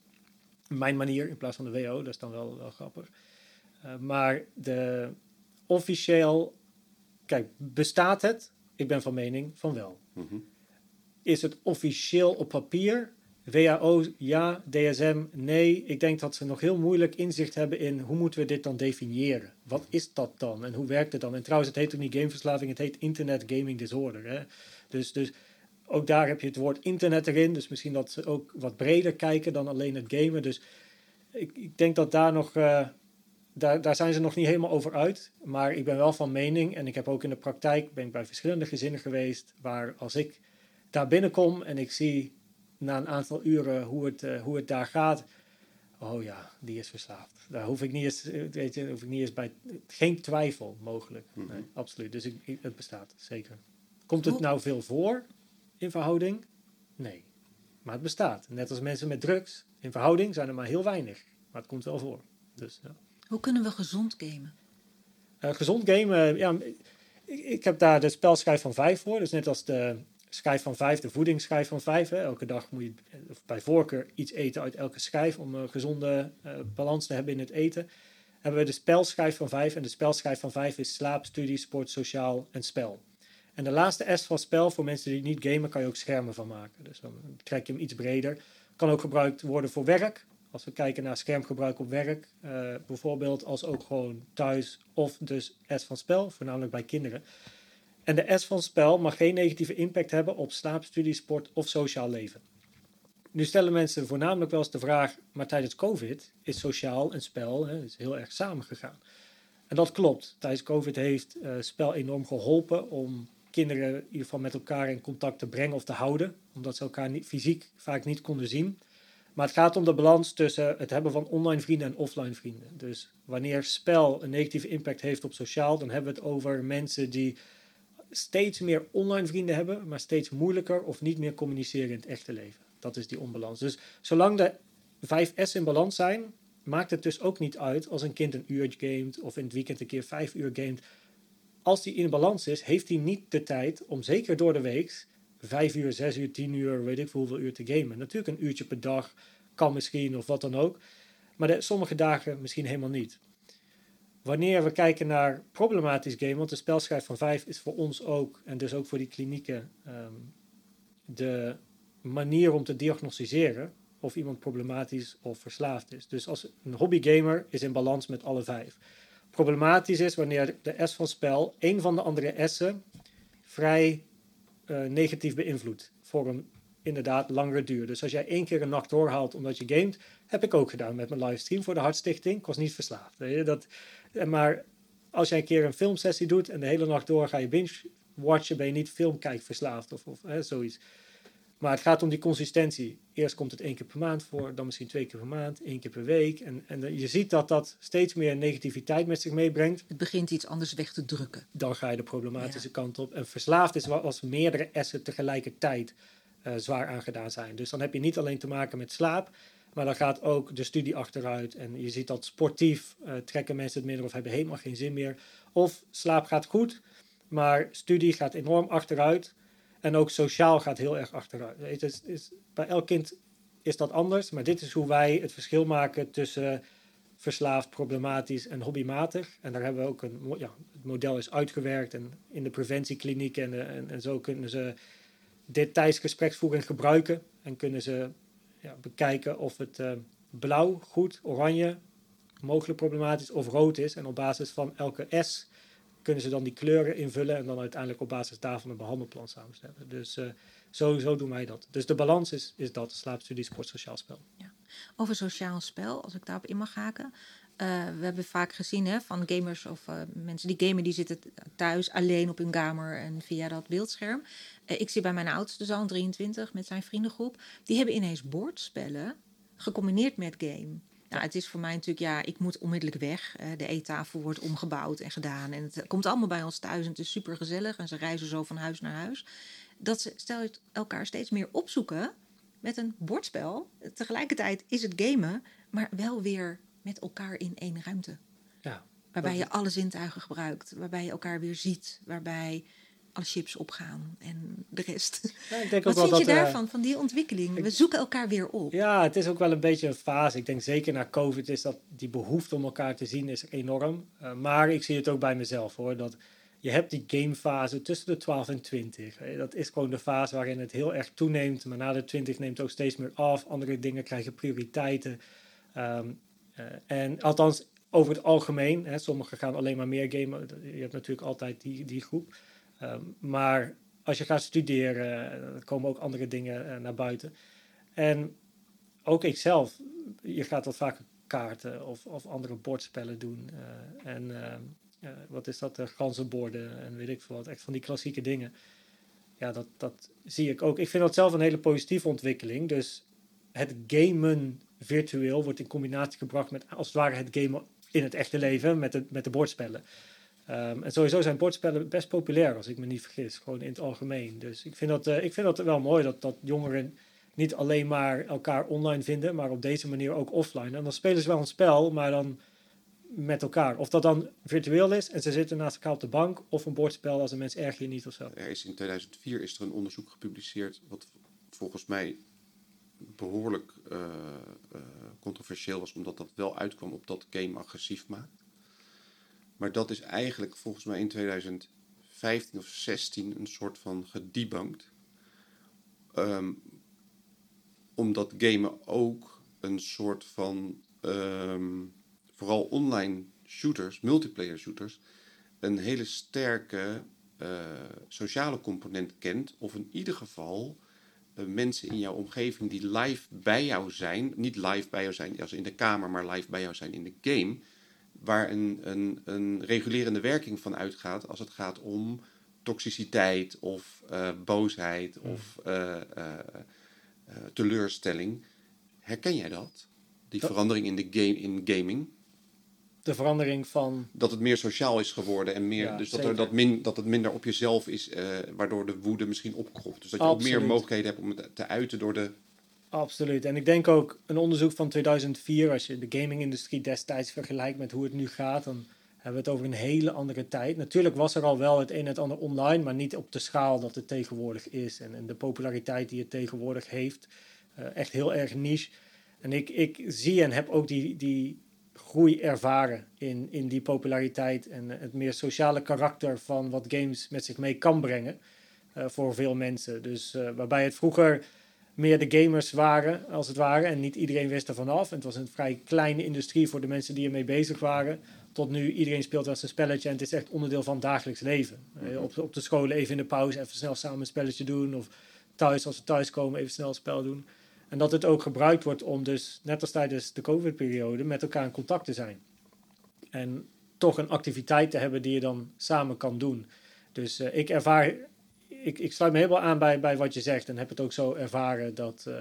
Mijn manier in plaats van de WHO, dat is dan wel, wel grappig. Uh, maar de officieel Kijk, bestaat het? Ik ben van mening van wel. Mm -hmm. Is het officieel op papier? WHO ja, DSM nee. Ik denk dat ze nog heel moeilijk inzicht hebben in hoe moeten we dit dan definiëren. Wat is dat dan en hoe werkt het dan? En trouwens, het heet ook niet gameverslaving, het heet Internet Gaming Disorder. Hè? Dus, dus ook daar heb je het woord internet erin. Dus misschien dat ze ook wat breder kijken dan alleen het gamen. Dus ik, ik denk dat daar nog, uh, daar, daar zijn ze nog niet helemaal over uit. Maar ik ben wel van mening, en ik heb ook in de praktijk, ben ik bij verschillende gezinnen geweest, waar als ik daar binnenkom en ik zie na een aantal uren hoe het, uh, hoe het daar gaat. Oh ja, die is verslaafd. Daar hoef ik niet eens, weet je, hoef ik niet eens bij. Geen twijfel mogelijk. Mhm. Nee, absoluut. Dus ik, ik, het bestaat, zeker. Komt het nou veel voor in verhouding? Nee. Maar het bestaat. Net als mensen met drugs. In verhouding zijn er maar heel weinig. Maar het komt wel voor. Dus, ja. Hoe kunnen we gezond gamen? Uh, gezond gamen, ja, ik, ik, heb daar de spelschijf van vijf voor. Dus net als de schijf van vijf, de voedingsschijf van vijf. Hè. Elke dag moet je bij voorkeur iets eten uit elke schijf om een gezonde uh, balans te hebben in het eten. Hebben we de spelschijf van vijf. En de spelschijf van vijf is slaap, studie, sport, sociaal en spel. En de laatste S van spel, voor mensen die niet gamen, kan je ook schermen van maken. Dus dan trek je hem iets breder. Kan ook gebruikt worden voor werk. Als we kijken naar schermgebruik op werk, uh, bijvoorbeeld als ook gewoon thuis of dus S van spel, voornamelijk bij kinderen. En de S van spel mag geen negatieve impact hebben op slaapstudie, sport of sociaal leven. Nu stellen mensen voornamelijk wel eens de vraag, maar tijdens COVID is sociaal en spel hè, is heel erg samengegaan. En dat klopt. Tijdens COVID heeft uh, spel enorm geholpen om kinderen in ieder geval met elkaar in contact te brengen of te houden, omdat ze elkaar niet, fysiek vaak niet konden zien. Maar het gaat om de balans tussen het hebben van online vrienden en offline vrienden. Dus wanneer spel een negatieve impact heeft op sociaal, dan hebben we het over mensen die steeds meer online vrienden hebben, maar steeds moeilijker of niet meer communiceren in het echte leven. Dat is die onbalans. Dus zolang de vijf S in balans zijn, maakt het dus ook niet uit als een kind een uur gamet of in het weekend een keer vijf uur gamet. Als die in balans is, heeft hij niet de tijd om zeker door de week vijf uur, zes uur, tien uur, weet ik hoeveel uur te gamen. Natuurlijk een uurtje per dag kan misschien of wat dan ook. Maar de, sommige dagen misschien helemaal niet. Wanneer we kijken naar problematisch game, want de spelschijf van 5 is voor ons ook, en dus ook voor die klinieken, ehm, de manier om te diagnosticeren of iemand problematisch of verslaafd is. Dus als een hobbygamer is in balans met alle vijf. Problematisch is wanneer de S van spel een van de andere S'en vrij uh, negatief beïnvloedt voor een inderdaad langere duur. Dus als jij één keer een nacht doorhaalt omdat je gamet, heb ik ook gedaan met mijn livestream voor de Hartstichting. Ik was niet verslaafd. Weet je? Dat, maar als jij een keer een filmsessie doet en de hele nacht door ga je binge-watchen, ben je niet filmkijkverslaafd of, of hè, zoiets. Maar het gaat om die consistentie. Eerst komt het één keer per maand voor, dan misschien twee keer per maand, één keer per week. En, en je ziet dat dat steeds meer negativiteit met zich meebrengt. Het begint iets anders weg te drukken. Dan ga je de problematische kant op. En verslaafd is als meerdere essen tegelijkertijd uh, zwaar aangedaan zijn. Dus dan heb je niet alleen te maken met slaap, maar dan gaat ook de studie achteruit. En je ziet dat sportief uh, trekken mensen het minder of hebben helemaal geen zin meer. Of slaap gaat goed, maar studie gaat enorm achteruit. En ook sociaal gaat heel erg achteruit. Het is, is, bij elk kind is dat anders, maar dit is hoe wij het verschil maken tussen verslaafd, problematisch en hobbymatig. En daar hebben we ook een, ja, het model is uitgewerkt en in de preventiekliniek en, en, en zo kunnen ze dit tijdens gespreksvoering gebruiken en kunnen ze ja, bekijken of het uh, blauw, goed, oranje, mogelijk problematisch of rood is. En op basis van elke S kunnen ze dan die kleuren invullen en dan uiteindelijk op basis daarvan een behandelplan samenstellen. Dus uh, zo, zo doen wij dat. Dus de balans is, is dat, slaapstudie, sport, sociaal spel. Ja. Over sociaal spel, als ik daarop in mag haken. Uh, we hebben vaak gezien hè, van gamers of uh, mensen die gamen, die zitten thuis alleen op hun kamer en via dat beeldscherm. Ik zie bij mijn oudste zoon, 23, met zijn vriendengroep, die hebben ineens bordspellen gecombineerd met game. Nou, het is voor mij natuurlijk, ja, ik moet onmiddellijk weg. de eettafel wordt omgebouwd en gedaan. En het komt allemaal bij ons thuis en het is super gezellig. En ze reizen zo van huis naar huis. Dat ze stel je elkaar steeds meer opzoeken met een bordspel. Tegelijkertijd is het gamen, maar wel weer met elkaar in één ruimte. Ja, waarbij je alle zintuigen gebruikt, waarbij je elkaar weer ziet, waarbij alle chips opgaan en de rest. Ja, ik denk Wat ook vind wel je dat, eh, daarvan, van die ontwikkeling? We zoeken elkaar weer op. Ja, het is ook wel een beetje een fase. Ik denk zeker na COVID is dat die behoefte om elkaar te zien is enorm. Uh, maar ik zie het ook bij mezelf hoor, dat je hebt die gamefase tussen de 12 en 20. Dat is gewoon de fase waarin het heel erg toeneemt. Maar na de 20 neemt het ook steeds meer af. Andere dingen krijgen prioriteiten. Um, eh, en althans, over het algemeen, hè, sommigen gaan alleen maar meer gamen. Je hebt natuurlijk altijd die, die groep. Ehm, maar als je gaat studeren, uh, komen ook andere dingen eh, naar buiten. En ook ikzelf, je gaat wat vaker kaarten of, of andere bordspellen doen. en ehm, wat is dat, ganzenborden en weet ik veel wat. Echt van die klassieke dingen. Ja, dat, dat zie ik ook. Ik vind dat zelf een hele positieve ontwikkeling. Dus het gamen virtueel wordt in combinatie gebracht met als het ware het gamen in het echte leven met de, met de bordspellen. Um, en sowieso zijn bordspellen best populair, als ik me niet vergis, gewoon in het algemeen. Dus ik vind dat, uh, ik vind dat wel mooi dat, dat jongeren niet alleen maar elkaar online vinden, maar op deze manier ook offline. En dan spelen ze wel een spel, maar dan met elkaar. Of dat dan virtueel is en ze zitten naast elkaar op de bank, of een bordspel als een mens erg je niet of zo. Er is in 2004 is er een onderzoek gepubliceerd, wat volgens mij behoorlijk uh, uh, controversieel was, omdat dat wel uitkwam op dat game agressief maakt. Maar dat is eigenlijk volgens mij in 2005 2015 of 16 een soort van gedebunked. Ehm, omdat gamen ook een soort van, ehm, vooral online shooters, multiplayer shooters, een hele sterke eh, sociale component kent. Of in ieder geval eh, mensen in jouw omgeving die live bij jou zijn. Niet live bij jou zijn als in de kamer, maar live bij jou zijn in de game. Waar een, een, een regulerende werking van uitgaat als het gaat om toxiciteit of eh, boosheid of teleurstelling. Herken jij dat? Die verandering in, de game, in gaming? de verandering van. Dat het meer sociaal is geworden en meer. dus dat, er, dat, min, dat het minder op jezelf is, waardoor de woede misschien opkropt. Dus dat je ook meer mogelijkheden hebt om het te uiten door de. Absoluut. En ik denk ook een onderzoek van 2004, als je de gaming-industrie destijds vergelijkt met hoe het nu gaat, dan hebben we het over een hele andere tijd. Natuurlijk was er al wel het een en het ander online, maar niet op de schaal dat het tegenwoordig is. En, en de populariteit die het tegenwoordig heeft. Uh, echt heel erg niche. En ik, ik zie en heb ook die, die groei ervaren in, in die populariteit en het meer sociale karakter van wat games met zich mee kan brengen uh, voor veel mensen. Dus uh, waarbij het vroeger meer de gamers waren, als het ware, en niet iedereen wist ervan af. En het was een vrij kleine industrie voor de mensen die ermee bezig waren. Tot nu, iedereen speelt wel zijn spelletje en het is echt onderdeel van het dagelijks leven. Uh, op, op de scholen even in de pauze even snel samen een spelletje doen. Of thuis, als we thuis komen, even snel een spel doen. En dat het ook gebruikt wordt om dus, net als tijdens de COVID-periode, met elkaar in contact te zijn. En toch een activiteit te hebben die je dan samen kan doen. Dus uh, ik ervaar, ik, ik sluit me helemaal aan bij, bij wat je zegt en heb het ook zo ervaren dat uh,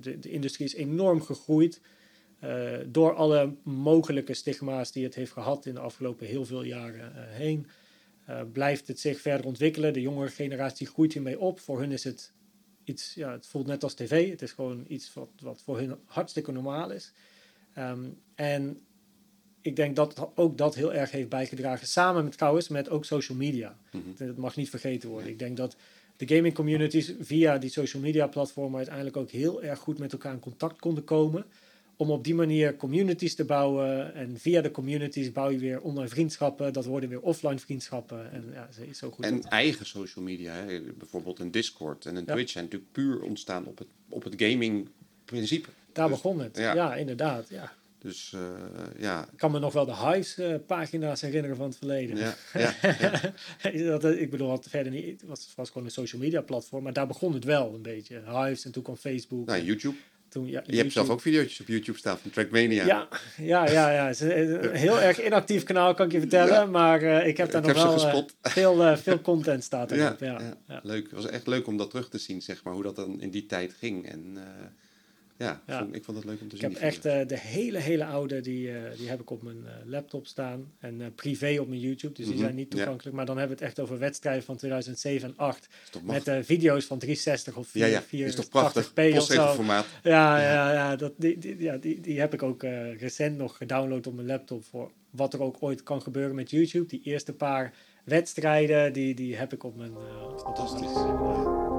de, industrie is enorm gegroeid. Uh, door alle mogelijke stigma's die het heeft gehad in de afgelopen heel veel jaren heen. blijft het zich verder ontwikkelen. De jongere generatie groeit hiermee op. Voor hun is het iets, ja, het voelt net als tv. Het is gewoon iets wat, wat voor hun hartstikke normaal is. Um, en ik denk dat ook dat heel erg heeft bijgedragen. Samen met trouwens met ook social media. Mm -hmm. Dat mag niet vergeten worden. Ik denk dat de gaming communities via die social media platformen uiteindelijk ook heel erg goed met elkaar in contact konden komen om op die manier communities te bouwen. En via de communities bouw je weer online vriendschappen. Dat worden weer offline vriendschappen. En, ja, zo goed en eigen social media, hè? bijvoorbeeld een Discord en een Twitch, zijn natuurlijk puur ontstaan op het, op het gaming principe. Daar dus, begon het, ja, ja inderdaad. Ja. Dus uh, ja. Ik kan me nog wel de Hives-pagina's herinneren van het verleden. Ja, ja, ja. dat, ik bedoel, het verder niet, het was, was gewoon een social media platform, maar daar begon het wel een beetje. Hives en toen kwam Facebook. Nou, YouTube. Toen, ja, je hebt zelf ook video's op YouTube staan van Trackmania. Ja, ja, ja, ja. Het is een heel erg inactief kanaal, kan ik je vertellen. Ja. Maar uh, ik heb daar ik nog heb wel uh, veel, uh, veel content staat erop. Ja, ja, ja, Leuk. Het was echt leuk om dat terug te zien, zeg maar, hoe dat dan in die tijd ging. En ja, ja. Vond, ik vond het leuk om te ik zien. Ik heb echt uh, de hele, hele oude, die, uh, die heb ik op mijn uh, laptop staan. En privé op mijn YouTube, dus die mm -hmm. zijn niet toegankelijk. Ja. Maar dan hebben we het echt over wedstrijden van 2007 en 2008. Met video's van 360 of 4, ja, ja. 4 is toch prachtig? p of zo. formaat. Ja, ja, ja, dat, die, die, ja die, die heb ik ook recent nog gedownload op mijn laptop. Voor wat er ook ooit kan gebeuren met YouTube. Die eerste paar wedstrijden, die, die heb ik op mijn... Fantastisch. staat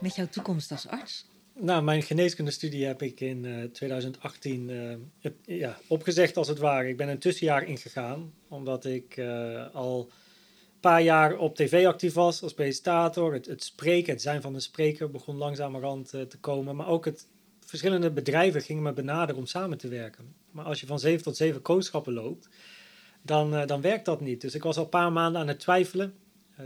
met jouw toekomst als arts? Nou, mijn geneeskundestudie heb ik in uh, 2018 uh, het, ja, opgezegd als het ware. Ik ben een tussenjaar ingegaan, omdat ik uh, al een paar jaar op tv actief was als presentator. Het, het spreken, het zijn van een spreker begon langzamerhand te komen. Maar ook het, verschillende bedrijven gingen me benaderen om samen te werken. Maar als je van zeven tot zeven kooschappen loopt, dan, dan werkt dat niet. Dus ik was al een paar maanden aan het twijfelen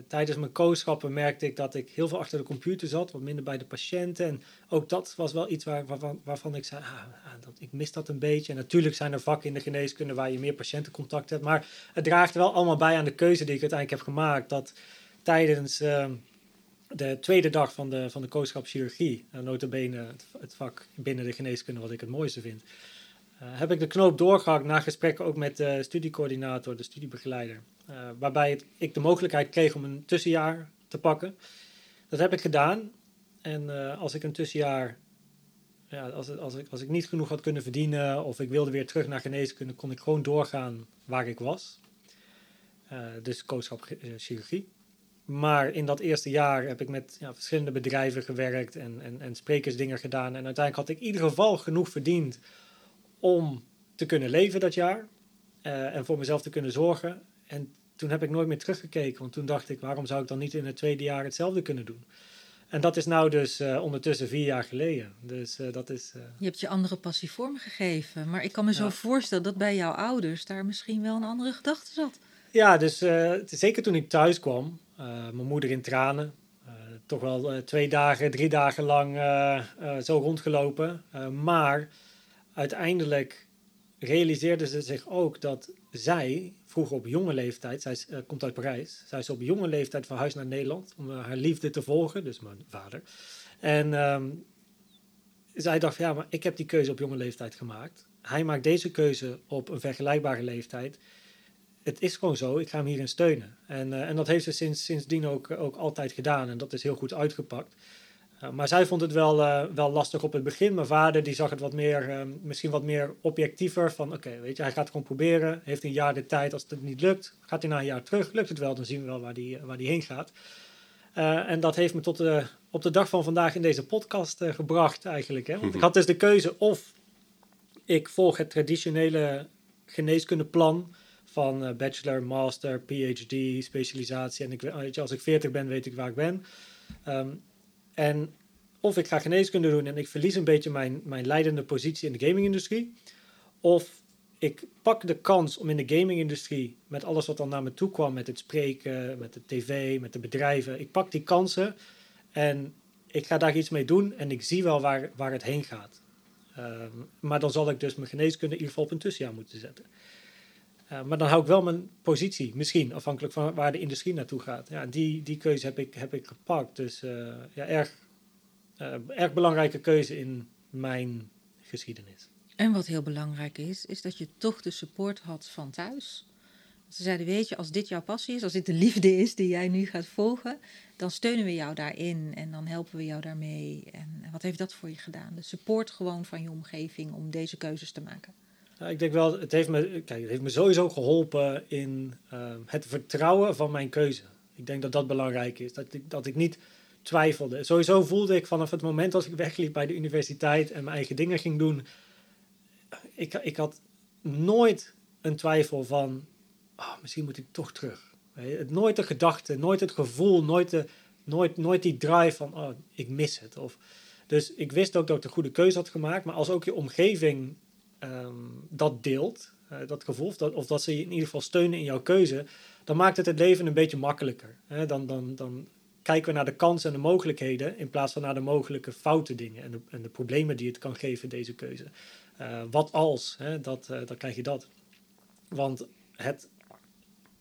tijdens mijn kooschappen merkte ik dat ik heel veel achter de computer zat, wat minder bij de patiënten. En ook dat was wel iets waar, waarvan, waarvan ik zei, ah, ah, dat, ik mis dat een beetje. En natuurlijk zijn er vakken in de geneeskunde waar je meer patiëntencontact hebt. Maar het draagt wel allemaal bij aan de keuze die ik uiteindelijk heb gemaakt. Dat tijdens uh, de tweede dag van de, van de kooschapschirurgie, uh, notabene het vak binnen de geneeskunde wat ik het mooiste vind... Uh, heb ik de knoop doorgehakt na gesprekken ook met de studiecoördinator, de studiebegeleider. Uh, waarbij ik de mogelijkheid kreeg om een tussenjaar te pakken. Dat heb ik gedaan. En uh, als ik een tussenjaar, ja, als, als, ik, als ik niet genoeg had kunnen verdienen of ik wilde weer terug naar geneeskunde, kon ik gewoon doorgaan waar ik was. dus kooschap chirurgie. maar in dat eerste jaar heb ik met ja, verschillende bedrijven gewerkt en, en, en sprekersdingen gedaan. En uiteindelijk had ik in ieder geval genoeg verdiend om te kunnen leven dat jaar. eh, en voor mezelf te kunnen zorgen. En toen heb ik nooit meer teruggekeken. Want toen dacht ik, waarom zou ik dan niet in het tweede jaar hetzelfde kunnen doen? En dat is nou dus eh, ondertussen vier jaar geleden. Dus eh, dat is... Je hebt je andere passie vormgegeven. Maar ik kan me zo Ja. voorstellen dat bij jouw ouders daar misschien wel een andere gedachte zat. Ja, dus zeker toen ik thuis kwam, mijn moeder in tranen, toch wel twee dagen, drie dagen lang zo rondgelopen. Maar uiteindelijk realiseerde ze zich ook dat zij vroeger op jonge leeftijd, zij eh, komt uit Parijs, zij is op jonge leeftijd verhuisd naar Nederland om eh, haar liefde te volgen, dus mijn vader. En ehm, zij dacht, ja, maar ik heb die keuze op jonge leeftijd gemaakt. Hij maakt deze keuze op een vergelijkbare leeftijd het is gewoon zo, ik ga hem hierin steunen. En, eh, en dat heeft ze sinds, sindsdien ook, ook altijd gedaan en dat is heel goed uitgepakt. Uh, maar zij vond het wel, eh, wel lastig op het begin. Mijn vader die zag het wat meer, eh, misschien wat meer objectiever. Van oké, weet je, hij gaat het gewoon proberen. Heeft een jaar de tijd. Als het niet lukt, gaat hij na een jaar terug. Lukt het wel, dan zien we wel waar die, waar die heen gaat. Uh, en dat heeft me tot de, op de dag van vandaag in deze podcast uh, gebracht eigenlijk. Hè? Want ik had dus de keuze of ik volg het traditionele geneeskundeplan van uh, bachelor, master, PhD, specialisatie. En ik, weet je, als ik 40 ben, weet ik waar ik ben. Um, en of ik ga geneeskunde doen en ik verlies een beetje mijn, mijn leidende positie in de gaming-industrie. Of ik pak de kans om in de gaming-industrie, met alles wat dan naar me toe kwam, met het spreken, met de tv, met de bedrijven, ik pak die kansen en ik ga daar iets mee doen en ik zie wel waar, waar het heen gaat. Um, maar dan zal ik dus mijn geneeskunde in ieder geval op een tussenjaar moeten zetten. Uh, maar dan hou ik wel mijn positie, misschien afhankelijk van waar de industrie naartoe gaat. Ja, die, die keuze heb ik, heb ik gepakt. Dus uh, ja, erg, uh, erg belangrijke keuze in mijn geschiedenis. En wat heel belangrijk is, is dat je toch de support had van thuis. Ze zeiden, weet je, als dit jouw passie is, als dit de liefde is die jij nu gaat volgen, dan steunen we jou daarin en dan helpen we jou daarmee. En wat heeft dat voor je gedaan? De support gewoon van je omgeving om deze keuzes te maken. Ik denk wel, het heeft, me, kijk, het heeft me sowieso geholpen in uh, het vertrouwen van mijn keuze. Ik denk dat dat belangrijk is. Dat ik, dat ik niet twijfelde. Sowieso voelde ik vanaf het moment dat ik wegliep bij de universiteit en mijn eigen dingen ging doen. Ik, ik had nooit een twijfel van, oh, misschien moet ik toch terug. Nooit de gedachte, nooit het gevoel, nooit, de, nooit, nooit die drive van, oh, ik mis het. Of, dus ik wist ook dat ik de goede keuze had gemaakt. Maar als ook je omgeving um, dat deelt, uh, dat gevoel, of dat, ze je in ieder geval steunen in jouw keuze, dan maakt het het leven een beetje makkelijker. Hè? Dan, dan, dan kijken we naar de kansen en de mogelijkheden in plaats van naar de mogelijke foute dingen en de, en de problemen die het kan geven, deze keuze. Uh, wat als, hè? Dat, uh, dan krijg je dat. Want het,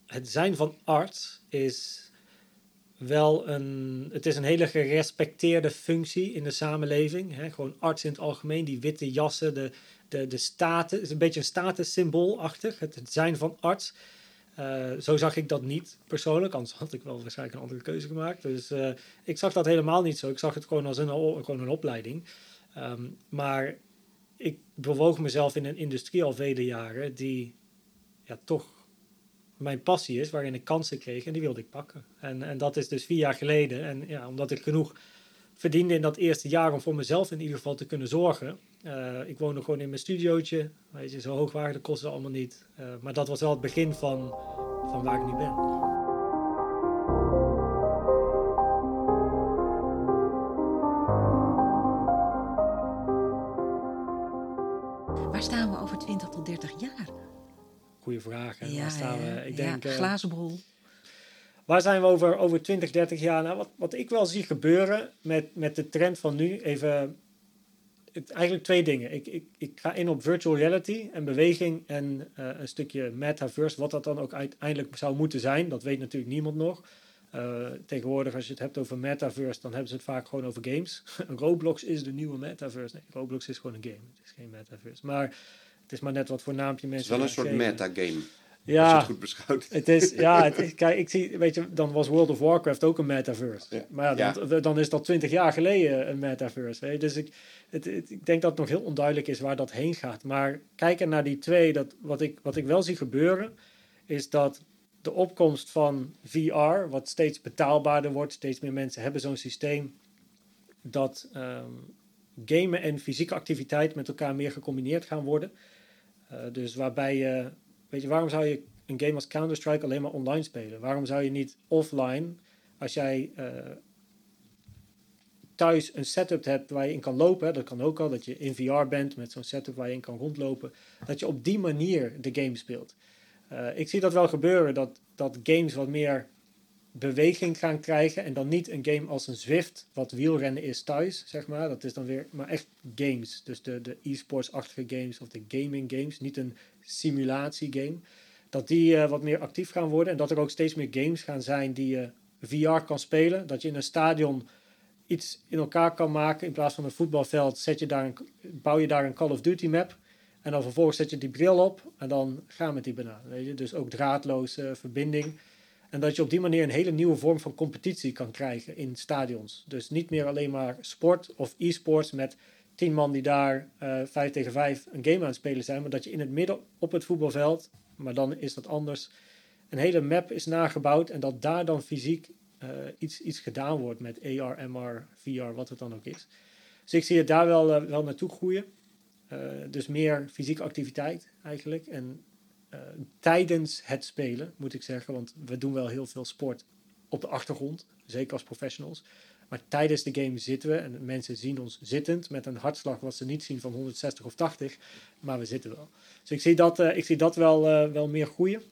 het zijn van arts is wel een, het is een hele gerespecteerde functie in de samenleving. Hè? Gewoon arts in het algemeen, die witte jassen, de, de, de status, is een beetje een statussymboolachtig, het, het zijn van arts. Uh, zo zag ik dat niet persoonlijk, anders had ik wel waarschijnlijk een andere keuze gemaakt. Dus uh, ik zag dat helemaal niet zo. Ik zag het gewoon als een, gewoon een opleiding. Um, maar ik bewoog mezelf in een industrie al vele jaren die ja, toch mijn passie is, waarin ik kansen kreeg en die wilde ik pakken. En, en dat is dus vier jaar geleden. En ja, omdat ik genoeg verdiende in dat eerste jaar om voor mezelf in ieder geval te kunnen zorgen. Uh, ik woonde gewoon in mijn studiootje. Weet je, zo hoog waren de kosten allemaal niet. Uh, maar dat was wel het begin van, van waar ik nu ben. Waar staan we over 20 tot 30 jaar? Goeie vraag. Hè? Ja, waar staan we? Ik ja, denk, uh, glazen bol. Waar zijn we over, over 20, 30 jaar? Nou, wat, wat ik wel zie gebeuren met, met de trend van nu, even het, eigenlijk twee dingen. Ik, ik, ik ga in op virtual reality en beweging en uh, een stukje metaverse, wat dat dan ook uiteindelijk zou moeten zijn. Dat weet natuurlijk niemand nog. Uh, tegenwoordig, als je het hebt over metaverse, dan hebben ze het vaak gewoon over games. Roblox is de nieuwe metaverse. Nee, Roblox is gewoon een game. Het is geen metaverse. Maar het is maar net wat voor naampje mensen. Het is wel een soort metagame. Ja, als je het goed beschouwt. Het is, ja, het is, kijk, ik zie, weet je, dan was World of Warcraft ook een metaverse. Ja. Maar ja, dan, ja. dan is dat twintig jaar geleden een metaverse. Dus ik, het, het, ik denk dat het nog heel onduidelijk is waar dat heen gaat. Maar kijken naar die twee, dat, wat, ik, wat ik wel zie gebeuren, is dat de opkomst van VR, wat steeds betaalbaarder wordt, steeds meer mensen hebben zo'n systeem dat ehm, gamen en fysieke activiteit met elkaar meer gecombineerd gaan worden. Uh, dus waarbij je, weet je, waarom zou je een game als Counter-Strike alleen maar online spelen? Waarom zou je niet offline, als jij uh, thuis een setup hebt waar je in kan lopen, dat kan ook al, dat je in VR bent met zo'n setup waar je in kan rondlopen, dat je op die manier de game speelt. Uh, ik zie dat wel gebeuren, dat, dat games wat meer beweging gaan krijgen en dan niet een game als een Zwift, wat wielrennen is thuis, zeg maar. Dat is dan weer, maar echt games. Dus de, de e-sports-achtige games of de gaming games, niet een simulatiegame. Dat die uh, wat meer actief gaan worden en dat er ook steeds meer games gaan zijn die je VR kan spelen. Dat je in een stadion iets in elkaar kan maken. In plaats van een voetbalveld zet je daar een, bouw je daar een Call of Duty map. En dan vervolgens zet je die bril op en dan gaan met die banaan. Weet je? Dus ook draadloze verbinding. En dat je op die manier een hele nieuwe vorm van competitie kan krijgen in stadions. Dus niet meer alleen maar sport of e-sports met tien man die daar uh, vijf tegen vijf een game aan het spelen zijn. Maar dat je in het midden op het voetbalveld, maar dan is dat anders, een hele map is nagebouwd. En dat daar dan fysiek uh, iets, iets gedaan wordt met AR, MR, VR, wat het dan ook is. Dus ik zie het daar wel, uh, wel naartoe groeien. dus meer fysieke activiteit eigenlijk. En uh, tijdens het spelen, moet ik zeggen. Want we doen wel heel veel sport op de achtergrond, zeker als professionals. Maar tijdens de game zitten we en mensen zien ons zittend met een hartslag wat ze niet zien van 160 of 80, maar we zitten wel. Dus ik zie dat, uh, ik zie dat wel, uh, wel meer groeien.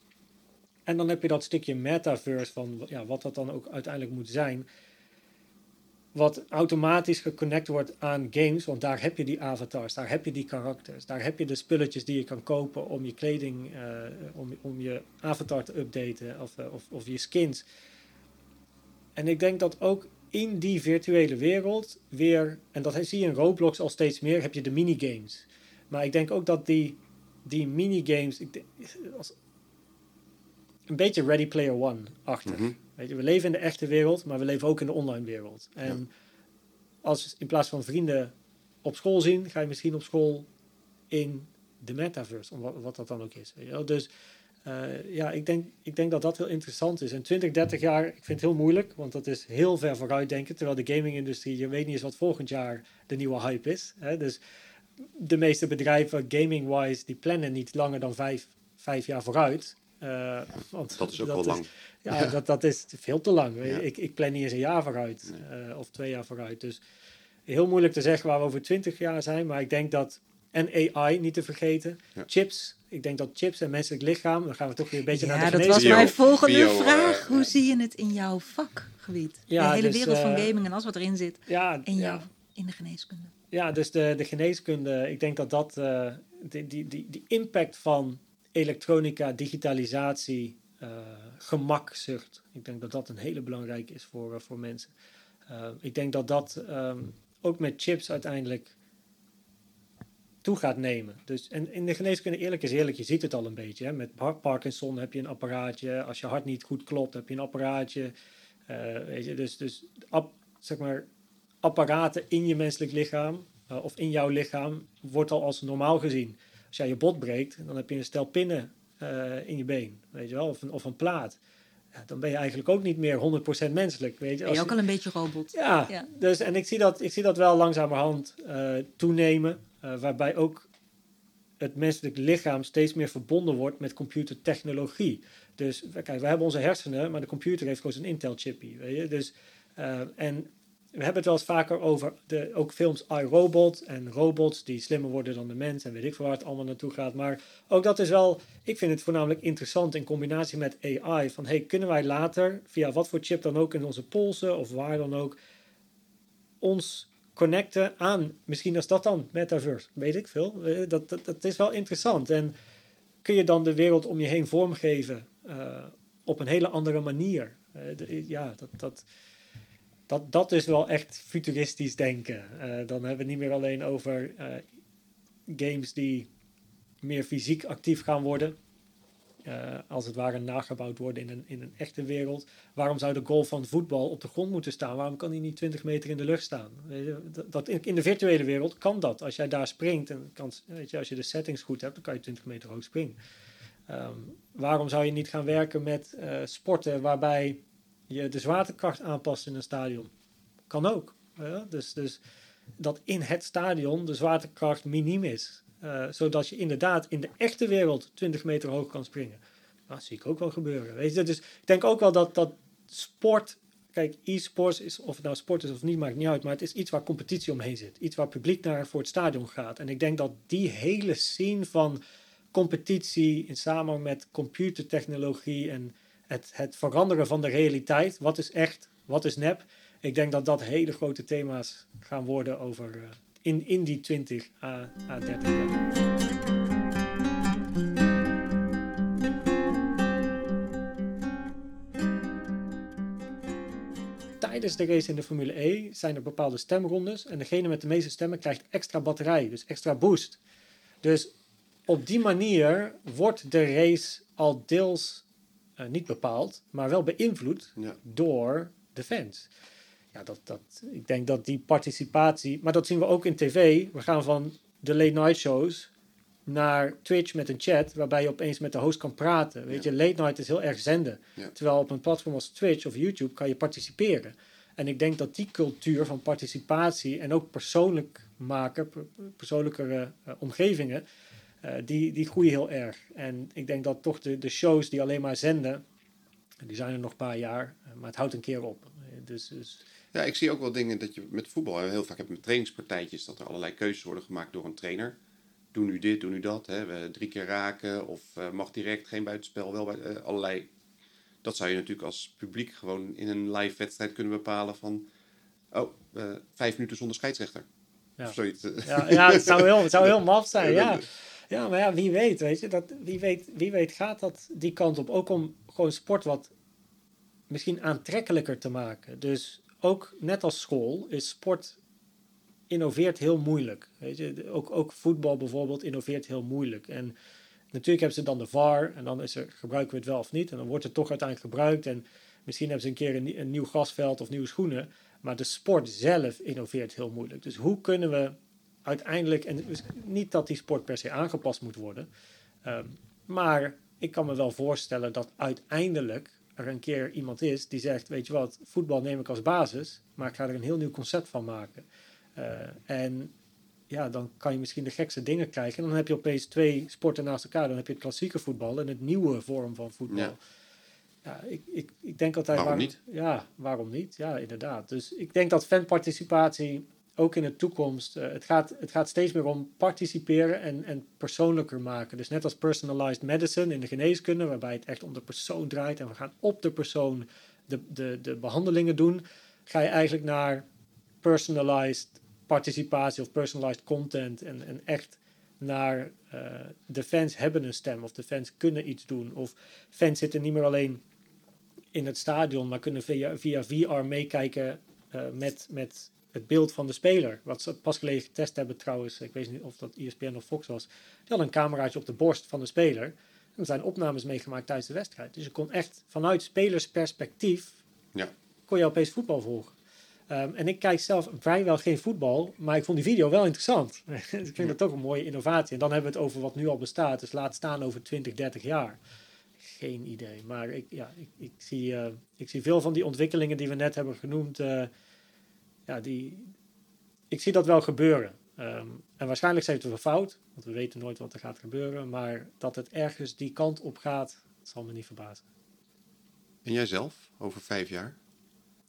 En dan heb je dat stukje metaverse van ja, wat dat dan ook uiteindelijk moet zijn wat automatisch geconnect wordt aan games, want daar heb je die avatars, daar heb je die karakters, daar heb je de spulletjes die je kan kopen om je kleding, uh, om, om je avatar te updaten of, uh, of, of je skins. En ik denk dat ook in die virtuele wereld weer, en dat zie je in Roblox al steeds meer, heb je de minigames. Maar ik denk ook dat die, die minigames, als, een beetje Ready Player One-achtig. -hmm. Weet je, we leven in de echte wereld, maar we leven ook in de online wereld. En ja. als in plaats van vrienden op school zien, ga je misschien op school in de metaverse, wat, wat dat dan ook is. Weet je Dus uh, ja, ik denk, ik denk dat dat heel interessant is. En 20, 30 jaar, ik vind het heel moeilijk, want dat is heel ver vooruit denken. Terwijl de gaming-industrie, je weet niet eens wat volgend jaar de nieuwe hype is. Hè? Dus de meeste bedrijven, gaming-wise, die plannen niet langer dan vijf, vijf jaar vooruit. Uh, want dat is ook wel lang. Ja, ja, Dat, dat is veel te lang. Ja. Ik, ik plan niet eens een jaar vooruit nee. uh, of twee jaar vooruit. Dus heel moeilijk te zeggen waar we over twintig jaar zijn. Maar ik denk dat, en AI niet te vergeten, ja. chips. Ik denk dat chips en menselijk lichaam, dan gaan we toch weer een beetje ja, naar de dat was mijn volgende bio, vraag. Uh, Hoe zie je het in jouw vakgebied? Ja, de hele dus, wereld van gaming en alles wat erin zit. Ja, in, jou, in de geneeskunde. Ja, dus de, de geneeskunde, ik denk dat dat, uh, die, die, die, die impact van elektronica, digitalisatie, uh, gemakzucht. Ik denk dat dat een hele belangrijke is voor, uh, voor mensen. Uh, ik denk dat dat um, ook met chips uiteindelijk toe gaat nemen. Dus, en in de geneeskunde, eerlijk is eerlijk, je ziet het al een beetje. Hè? Met Parkinson heb je een apparaatje. Als je hart niet goed klopt, heb je een apparaatje. weet je, dus dus zeg maar, apparaten in je menselijk lichaam of in jouw lichaam wordt al als normaal gezien als jij je bot breekt, dan heb je een stel pinnen uh, in je been, weet je wel, of een, of een plaat. Ja, dan ben je eigenlijk ook niet meer 100% menselijk. Weet je, ben je ook al een beetje robot. Ja, ja, Dus, en ik zie dat, ik zie dat wel langzamerhand uh, toenemen, uh, waarbij ook het menselijk lichaam steeds meer verbonden wordt met computertechnologie. Dus kijk, we hebben onze hersenen, maar de computer heeft gewoon een Intel-chippie. Weet je? Dus, en we hebben het wel eens vaker over de, ook films iRobot en robots die slimmer worden dan de mens en weet ik veel waar het allemaal naartoe gaat. Maar ook dat is wel, ik vind het voornamelijk interessant in combinatie met AI. Van hey, kunnen wij later, via wat voor chip dan ook in onze polsen of waar dan ook, ons connecten aan, misschien is dat dan metaverse, weet ik veel. Dat, dat, dat is wel interessant. En kun je dan de wereld om je heen vormgeven uh, op een hele andere manier. De, ja, dat. dat dat, dat is wel echt futuristisch denken. Uh, dan hebben we niet meer alleen over uh, games die meer fysiek actief gaan worden. Uh, als het ware nagebouwd worden in een, in een echte wereld. Waarom zou de goal van voetbal op de grond moeten staan? Waarom kan hij niet 20 meter in de lucht staan? Dat, dat in, de virtuele wereld kan dat. Als jij daar springt, en kan, weet je, als je de settings goed hebt, dan kan je 20 meter hoog springen. Ehm, waarom zou je niet gaan werken met eh, sporten waarbij je de zwaartekracht aanpast in een stadion? Kan ook. dus, dus dat in het stadion de zwaartekracht miniem is. Uh, zodat je inderdaad in de echte wereld 20 meter hoog kan springen. Dat zie ik ook wel gebeuren. Weet je? Dus ik denk ook wel dat, dat sport. Kijk, e-sports is, of het nou sport is of niet, maakt niet uit. Maar het is iets waar competitie omheen zit. Iets waar publiek naar voor het stadion gaat. En ik denk dat die hele scene van competitie in samenhang met computertechnologie en het, het veranderen van de realiteit. Wat is echt, wat is nep? Ik denk dat dat hele grote thema's gaan worden over uh, in, in die 20 à, à 30 jaar. tijdens de race in de Formule E zijn er bepaalde stemrondes. En degene met de meeste stemmen krijgt extra batterij, dus extra boost. Dus op die manier wordt de race al deels uh, niet bepaald, maar wel beïnvloed Ja. door de fans. Ja, dat, dat, ik denk dat die participatie, maar dat zien we ook in tv. We gaan van de late night shows naar Twitch met een chat, waarbij je opeens met de host kan praten. Weet je, late night is heel erg zenden. Ja. Terwijl op een platform als Twitch of YouTube kan je participeren. En ik denk dat die cultuur van participatie en ook persoonlijk maken, per- persoonlijkere eh, omgevingen, eh, die, die groeien heel erg. En ik denk dat toch de, de shows die alleen maar zenden, die zijn er nog een paar jaar, eh, maar het houdt een keer op. Eh, Dus, dus Ja, ik zie ook wel dingen dat je met voetbal heel vaak hebt met trainingspartijtjes dat er allerlei keuzes worden gemaakt door een trainer. Doe nu dit, doe nu dat. Hè. We drie keer raken of mag direct, geen buitenspel, wel bij, allerlei. Dat zou je natuurlijk als publiek gewoon in een live wedstrijd kunnen bepalen van. Oh, vijf minuten zonder scheidsrechter. Ja. Of zoiets. ja, ja het, zou heel, het zou heel maf zijn, ja. Ja, maar ja, wie weet, weet je. Dat, wie, weet, wie weet gaat dat die kant op. Ook om gewoon sport wat misschien aantrekkelijker te maken. Dus ook net als school is sport innoveert heel moeilijk. Weet je, ook, ook voetbal bijvoorbeeld innoveert heel moeilijk. En natuurlijk hebben ze dan de VAR en dan is er, gebruiken we het wel of niet. En dan wordt het toch uiteindelijk gebruikt. En misschien hebben ze een keer een, een nieuw grasveld of nieuwe schoenen. Maar de sport zelf innoveert heel moeilijk. Dus hoe kunnen we uiteindelijk, en dus niet dat die sport per se aangepast moet worden, ehm, maar ik kan me wel voorstellen dat uiteindelijk er een keer iemand is die zegt, weet je wat, voetbal neem ik als basis, maar ik ga er een heel nieuw concept van maken. Eh, en ja, dan kan je misschien de gekste dingen krijgen. En dan heb je opeens twee sporten naast elkaar. Dan heb je het klassieke voetbal en het nieuwe vorm van voetbal. Ja. Ja, ik, ik, ik denk altijd... Waarom niet? Ja, waarom niet? Ja, inderdaad. Dus ik denk dat fanparticipatie ook in de toekomst... eh, het, gaat, het gaat steeds meer om participeren en, en persoonlijker maken. Dus net als personalized medicine in de geneeskunde... waarbij het echt om de persoon draait... en we gaan op de persoon de, de, de behandelingen doen... ga je eigenlijk naar personalized participatie of personalized content... en, en echt naar eh, de fans hebben een stem of de fans kunnen iets doen. Of fans zitten niet meer alleen in het stadion, maar kunnen via, via VR meekijken eh, met, met het beeld van de speler. Wat ze pas geleden getest hebben trouwens, ik weet niet of dat ESPN of Fox was. Die hadden een cameraatje op de borst van de speler. En er zijn opnames meegemaakt tijdens de wedstrijd. Dus je kon echt vanuit spelersperspectief, Ja. kon je opeens voetbal volgen. Ehm, en ik kijk zelf vrijwel geen voetbal, maar ik vond die video wel interessant. ik vind dat toch een mooie innovatie. En dan hebben we het over wat nu al bestaat, dus laat staan over 20, 30 jaar. Geen idee, maar ik, ja, ik, ik, zie, eh, ik zie veel van die ontwikkelingen die we net hebben genoemd. eh, ja, die, ik zie dat wel gebeuren. Ehm, en waarschijnlijk zijn we fout, want we weten nooit wat er gaat gebeuren. Maar dat het ergens die kant op gaat, zal me niet verbazen. En jij zelf, over vijf jaar?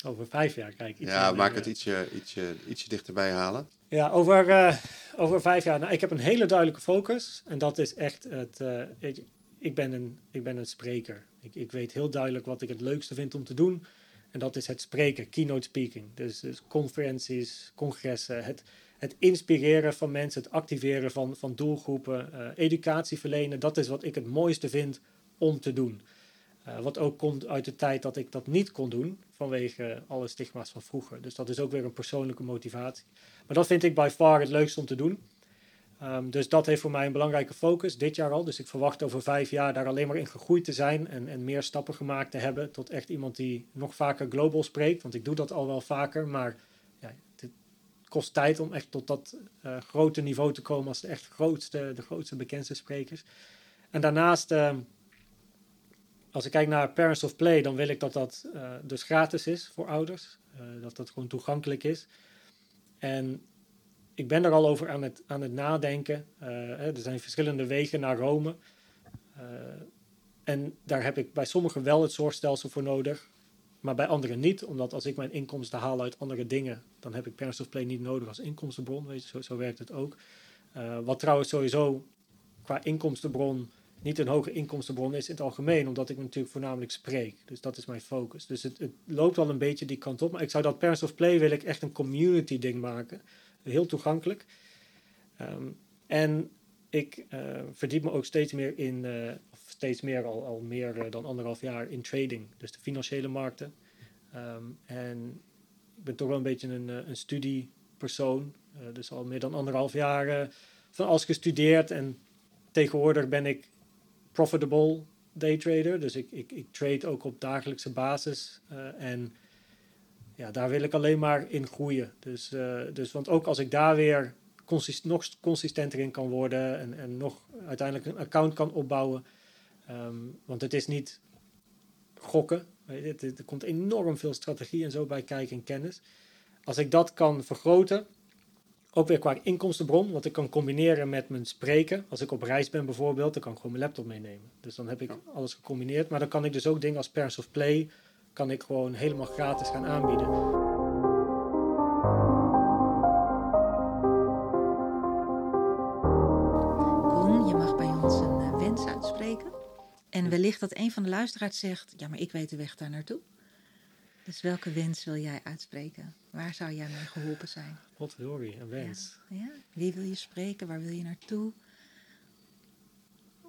Over vijf jaar kijk ik. iets ja, maak eh, het ietsje, ietsje, ietsje dichterbij halen. Ja, over, eh, over vijf jaar. Nou, ik heb een hele duidelijke focus. En dat is echt het. eh, je, ik, ben een, ik ben een spreker. Ik, ik weet heel duidelijk wat ik het leukste vind om te doen. En dat is het spreken, keynote speaking. Dus, dus conferenties, congressen, het, het inspireren van mensen, het activeren van, van doelgroepen, eh, educatie verlenen. Dat is wat ik het mooiste vind om te doen. Eh, wat ook komt uit de tijd dat ik dat niet kon doen vanwege alle stigma's van vroeger. Dus dat is ook weer een persoonlijke motivatie. Maar dat vind ik by far het leukste om te doen. Ehm, dus dat heeft voor mij een belangrijke focus dit jaar al. Dus ik verwacht over vijf jaar daar alleen maar in gegroeid te zijn en, en meer stappen gemaakt te hebben tot echt iemand die nog vaker global spreekt. Want ik doe dat al wel vaker, maar ja, het kost tijd om echt tot dat eh, grote niveau te komen als de echt grootste, de grootste bekendste sprekers. En daarnaast, ehm, als ik kijk naar Parents of Play, dan wil ik dat dat eh, dus gratis is voor ouders. Uh, dat dat gewoon toegankelijk is. En ik ben er al over aan het, aan het nadenken. er zijn verschillende wegen naar Rome. en daar heb ik bij sommigen wel het zorgstelsel voor nodig maar bij anderen niet. Omdat als ik mijn inkomsten haal uit andere dingen, dan heb ik Parents of Play niet nodig als inkomstenbron. Weet je, zo, zo werkt het ook. Uh, wat trouwens sowieso qua inkomstenbron niet een hoge inkomstenbron is in het algemeen, omdat ik natuurlijk voornamelijk spreek. Dus dat is mijn focus. Dus het, het loopt al een beetje die kant op. Maar ik zou dat Parents of Play wil ik echt een community ding maken. Heel toegankelijk. Um, en ik uh, verdiep me ook steeds meer in, uh, of steeds meer, al, al meer uh, dan anderhalf jaar in trading. Dus de financiële markten. Um, en ik ben toch wel een beetje een, een studiepersoon. dus al meer dan anderhalf jaar van alles gestudeerd. En tegenwoordig ben ik profitable daytrader. Dus ik, ik, ik trade ook op dagelijkse basis. en ja, daar wil ik alleen maar in groeien. Dus, dus want ook als ik daar weer consist nog consistenter in kan worden en, en nog uiteindelijk een account kan opbouwen. Um, want het is niet gokken. Er komt enorm veel strategie en zo bij kijken en kennis. Als ik dat kan vergroten, ook weer qua inkomstenbron, wat ik kan combineren met mijn spreken. Als ik op reis ben bijvoorbeeld, dan kan ik gewoon mijn laptop meenemen. Dus dan heb ik alles gecombineerd. Maar dan kan ik dus ook dingen als Parents of Play, kan ik gewoon helemaal gratis gaan aanbieden. En wellicht dat een van de luisteraars zegt: Ja, maar ik weet de weg daar naartoe. Dus welke wens wil jij uitspreken? Waar zou jij mee geholpen zijn? Wat je, een wens. Ja, ja, Wie wil je spreken? Waar wil je naartoe?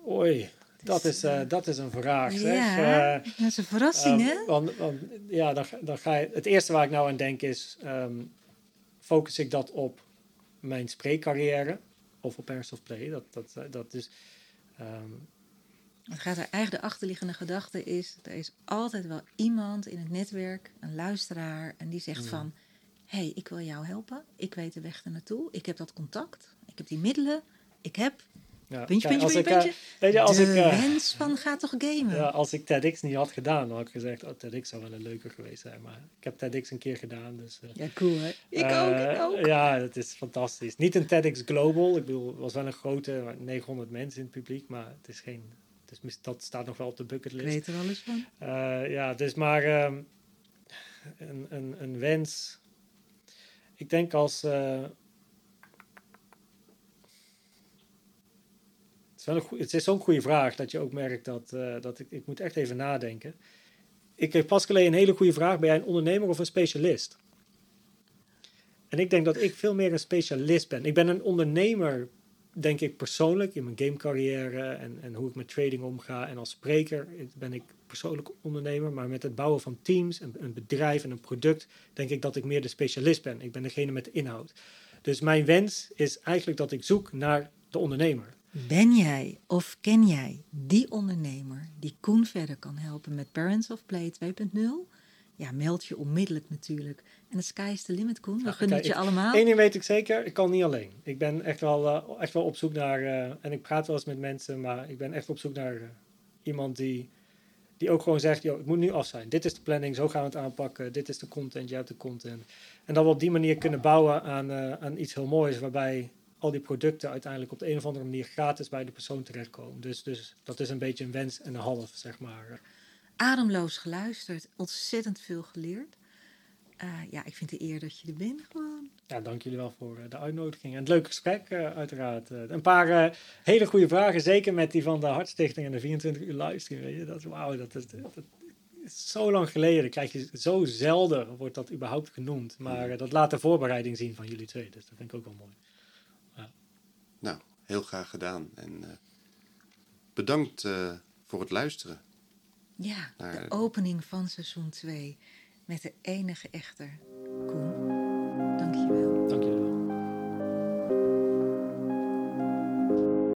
Oei, dat is, uh, dat is een vraag. Zeg. Ja, uh, dat is een verrassing, uh, hè? Want, want, ja, dan, dan ga je, het eerste waar ik nou aan denk is: um, focus ik dat op mijn spreekcarrière of op Parents of Play? Dat, dat, dat is. Um, het gaat er eigenlijk de achterliggende gedachte is, er is altijd wel iemand in het netwerk, een luisteraar, en die zegt van, hé, hey, ik wil jou helpen, ik weet de weg er naartoe, ik heb dat contact, ik heb die middelen, ik heb ja, puntje, puntje, puntje, puntje. Uh, weet je, als de ik, uh, wens van ga toch gamen. Ja, als ik TEDx niet had gedaan, dan had ik gezegd, oh, TEDx zou wel een leuker geweest zijn. Maar ik heb TEDx een keer gedaan. Dus, uh, ja, cool hè? Ik ook, ik ook. Ja, het is fantastisch. Niet een TEDx Global. Ik bedoel, het was wel een grote, 900 mensen in het publiek, maar het is geen dus dat staat nog wel op de bucketlist. Weet er wel eens van? Ja, dus maar uh, een, een, een wens. Ik denk als. Uh, het is, wel een het is zo'n goede vraag dat je ook merkt dat, dat ik, ik moet echt even nadenken. Ik kreeg pas geleden een hele goede vraag. Ben jij een ondernemer of een specialist? En ik denk dat ik veel meer een specialist ben. Ik ben een ondernemer denk ik persoonlijk in mijn gamecarrière en, en hoe ik met trading omga. En als spreker ben ik persoonlijk ondernemer, maar met het bouwen van teams, en een bedrijf en een product, denk ik dat ik meer de specialist ben. Ik ben degene met de inhoud. Dus mijn wens is eigenlijk dat ik zoek naar de ondernemer. Ben jij of ken jij die ondernemer die Koen verder kan helpen met Parents of Play 2.0? ja, meld je onmiddellijk natuurlijk. En de sky is the limit, Koen. We gunnen het je allemaal. Eén ding weet ik zeker, ik kan niet alleen. Ik ben echt wel, uh, echt wel op zoek naar, uh, en ik praat wel eens met mensen, maar ik ben echt op zoek naar uh, iemand die, die ook gewoon zegt, joh, het moet nu af zijn. Dit is de planning, zo gaan we het aanpakken. Dit is de content, jij hebt de content. En dat we op die manier kunnen bouwen aan, aan iets heel moois, waarbij al die producten uiteindelijk op de een of andere manier gratis bij de persoon terechtkomen. Dus, dus dat is een beetje een wens en een half, zeg maar ademloos geluisterd, ontzettend veel geleerd. Uh, ja, ik vind het eer dat je er bent gewoon. Ja, dank jullie wel voor uh, de uitnodiging en het leuke gesprek uh, uiteraard. een paar hele goede vragen, zeker met die van de Hartstichting en de 24 uur livestream. Weet je? Dat, wauw, dat, is, dat is zo lang geleden. Krijg je zo zelden wordt dat überhaupt genoemd. Maar dat laat de voorbereiding zien van jullie twee, dus dat vind ik ook wel mooi. Nou, heel graag gedaan en bedankt voor het luisteren. Ja, de opening van seizoen 2 met de enige echte Koen.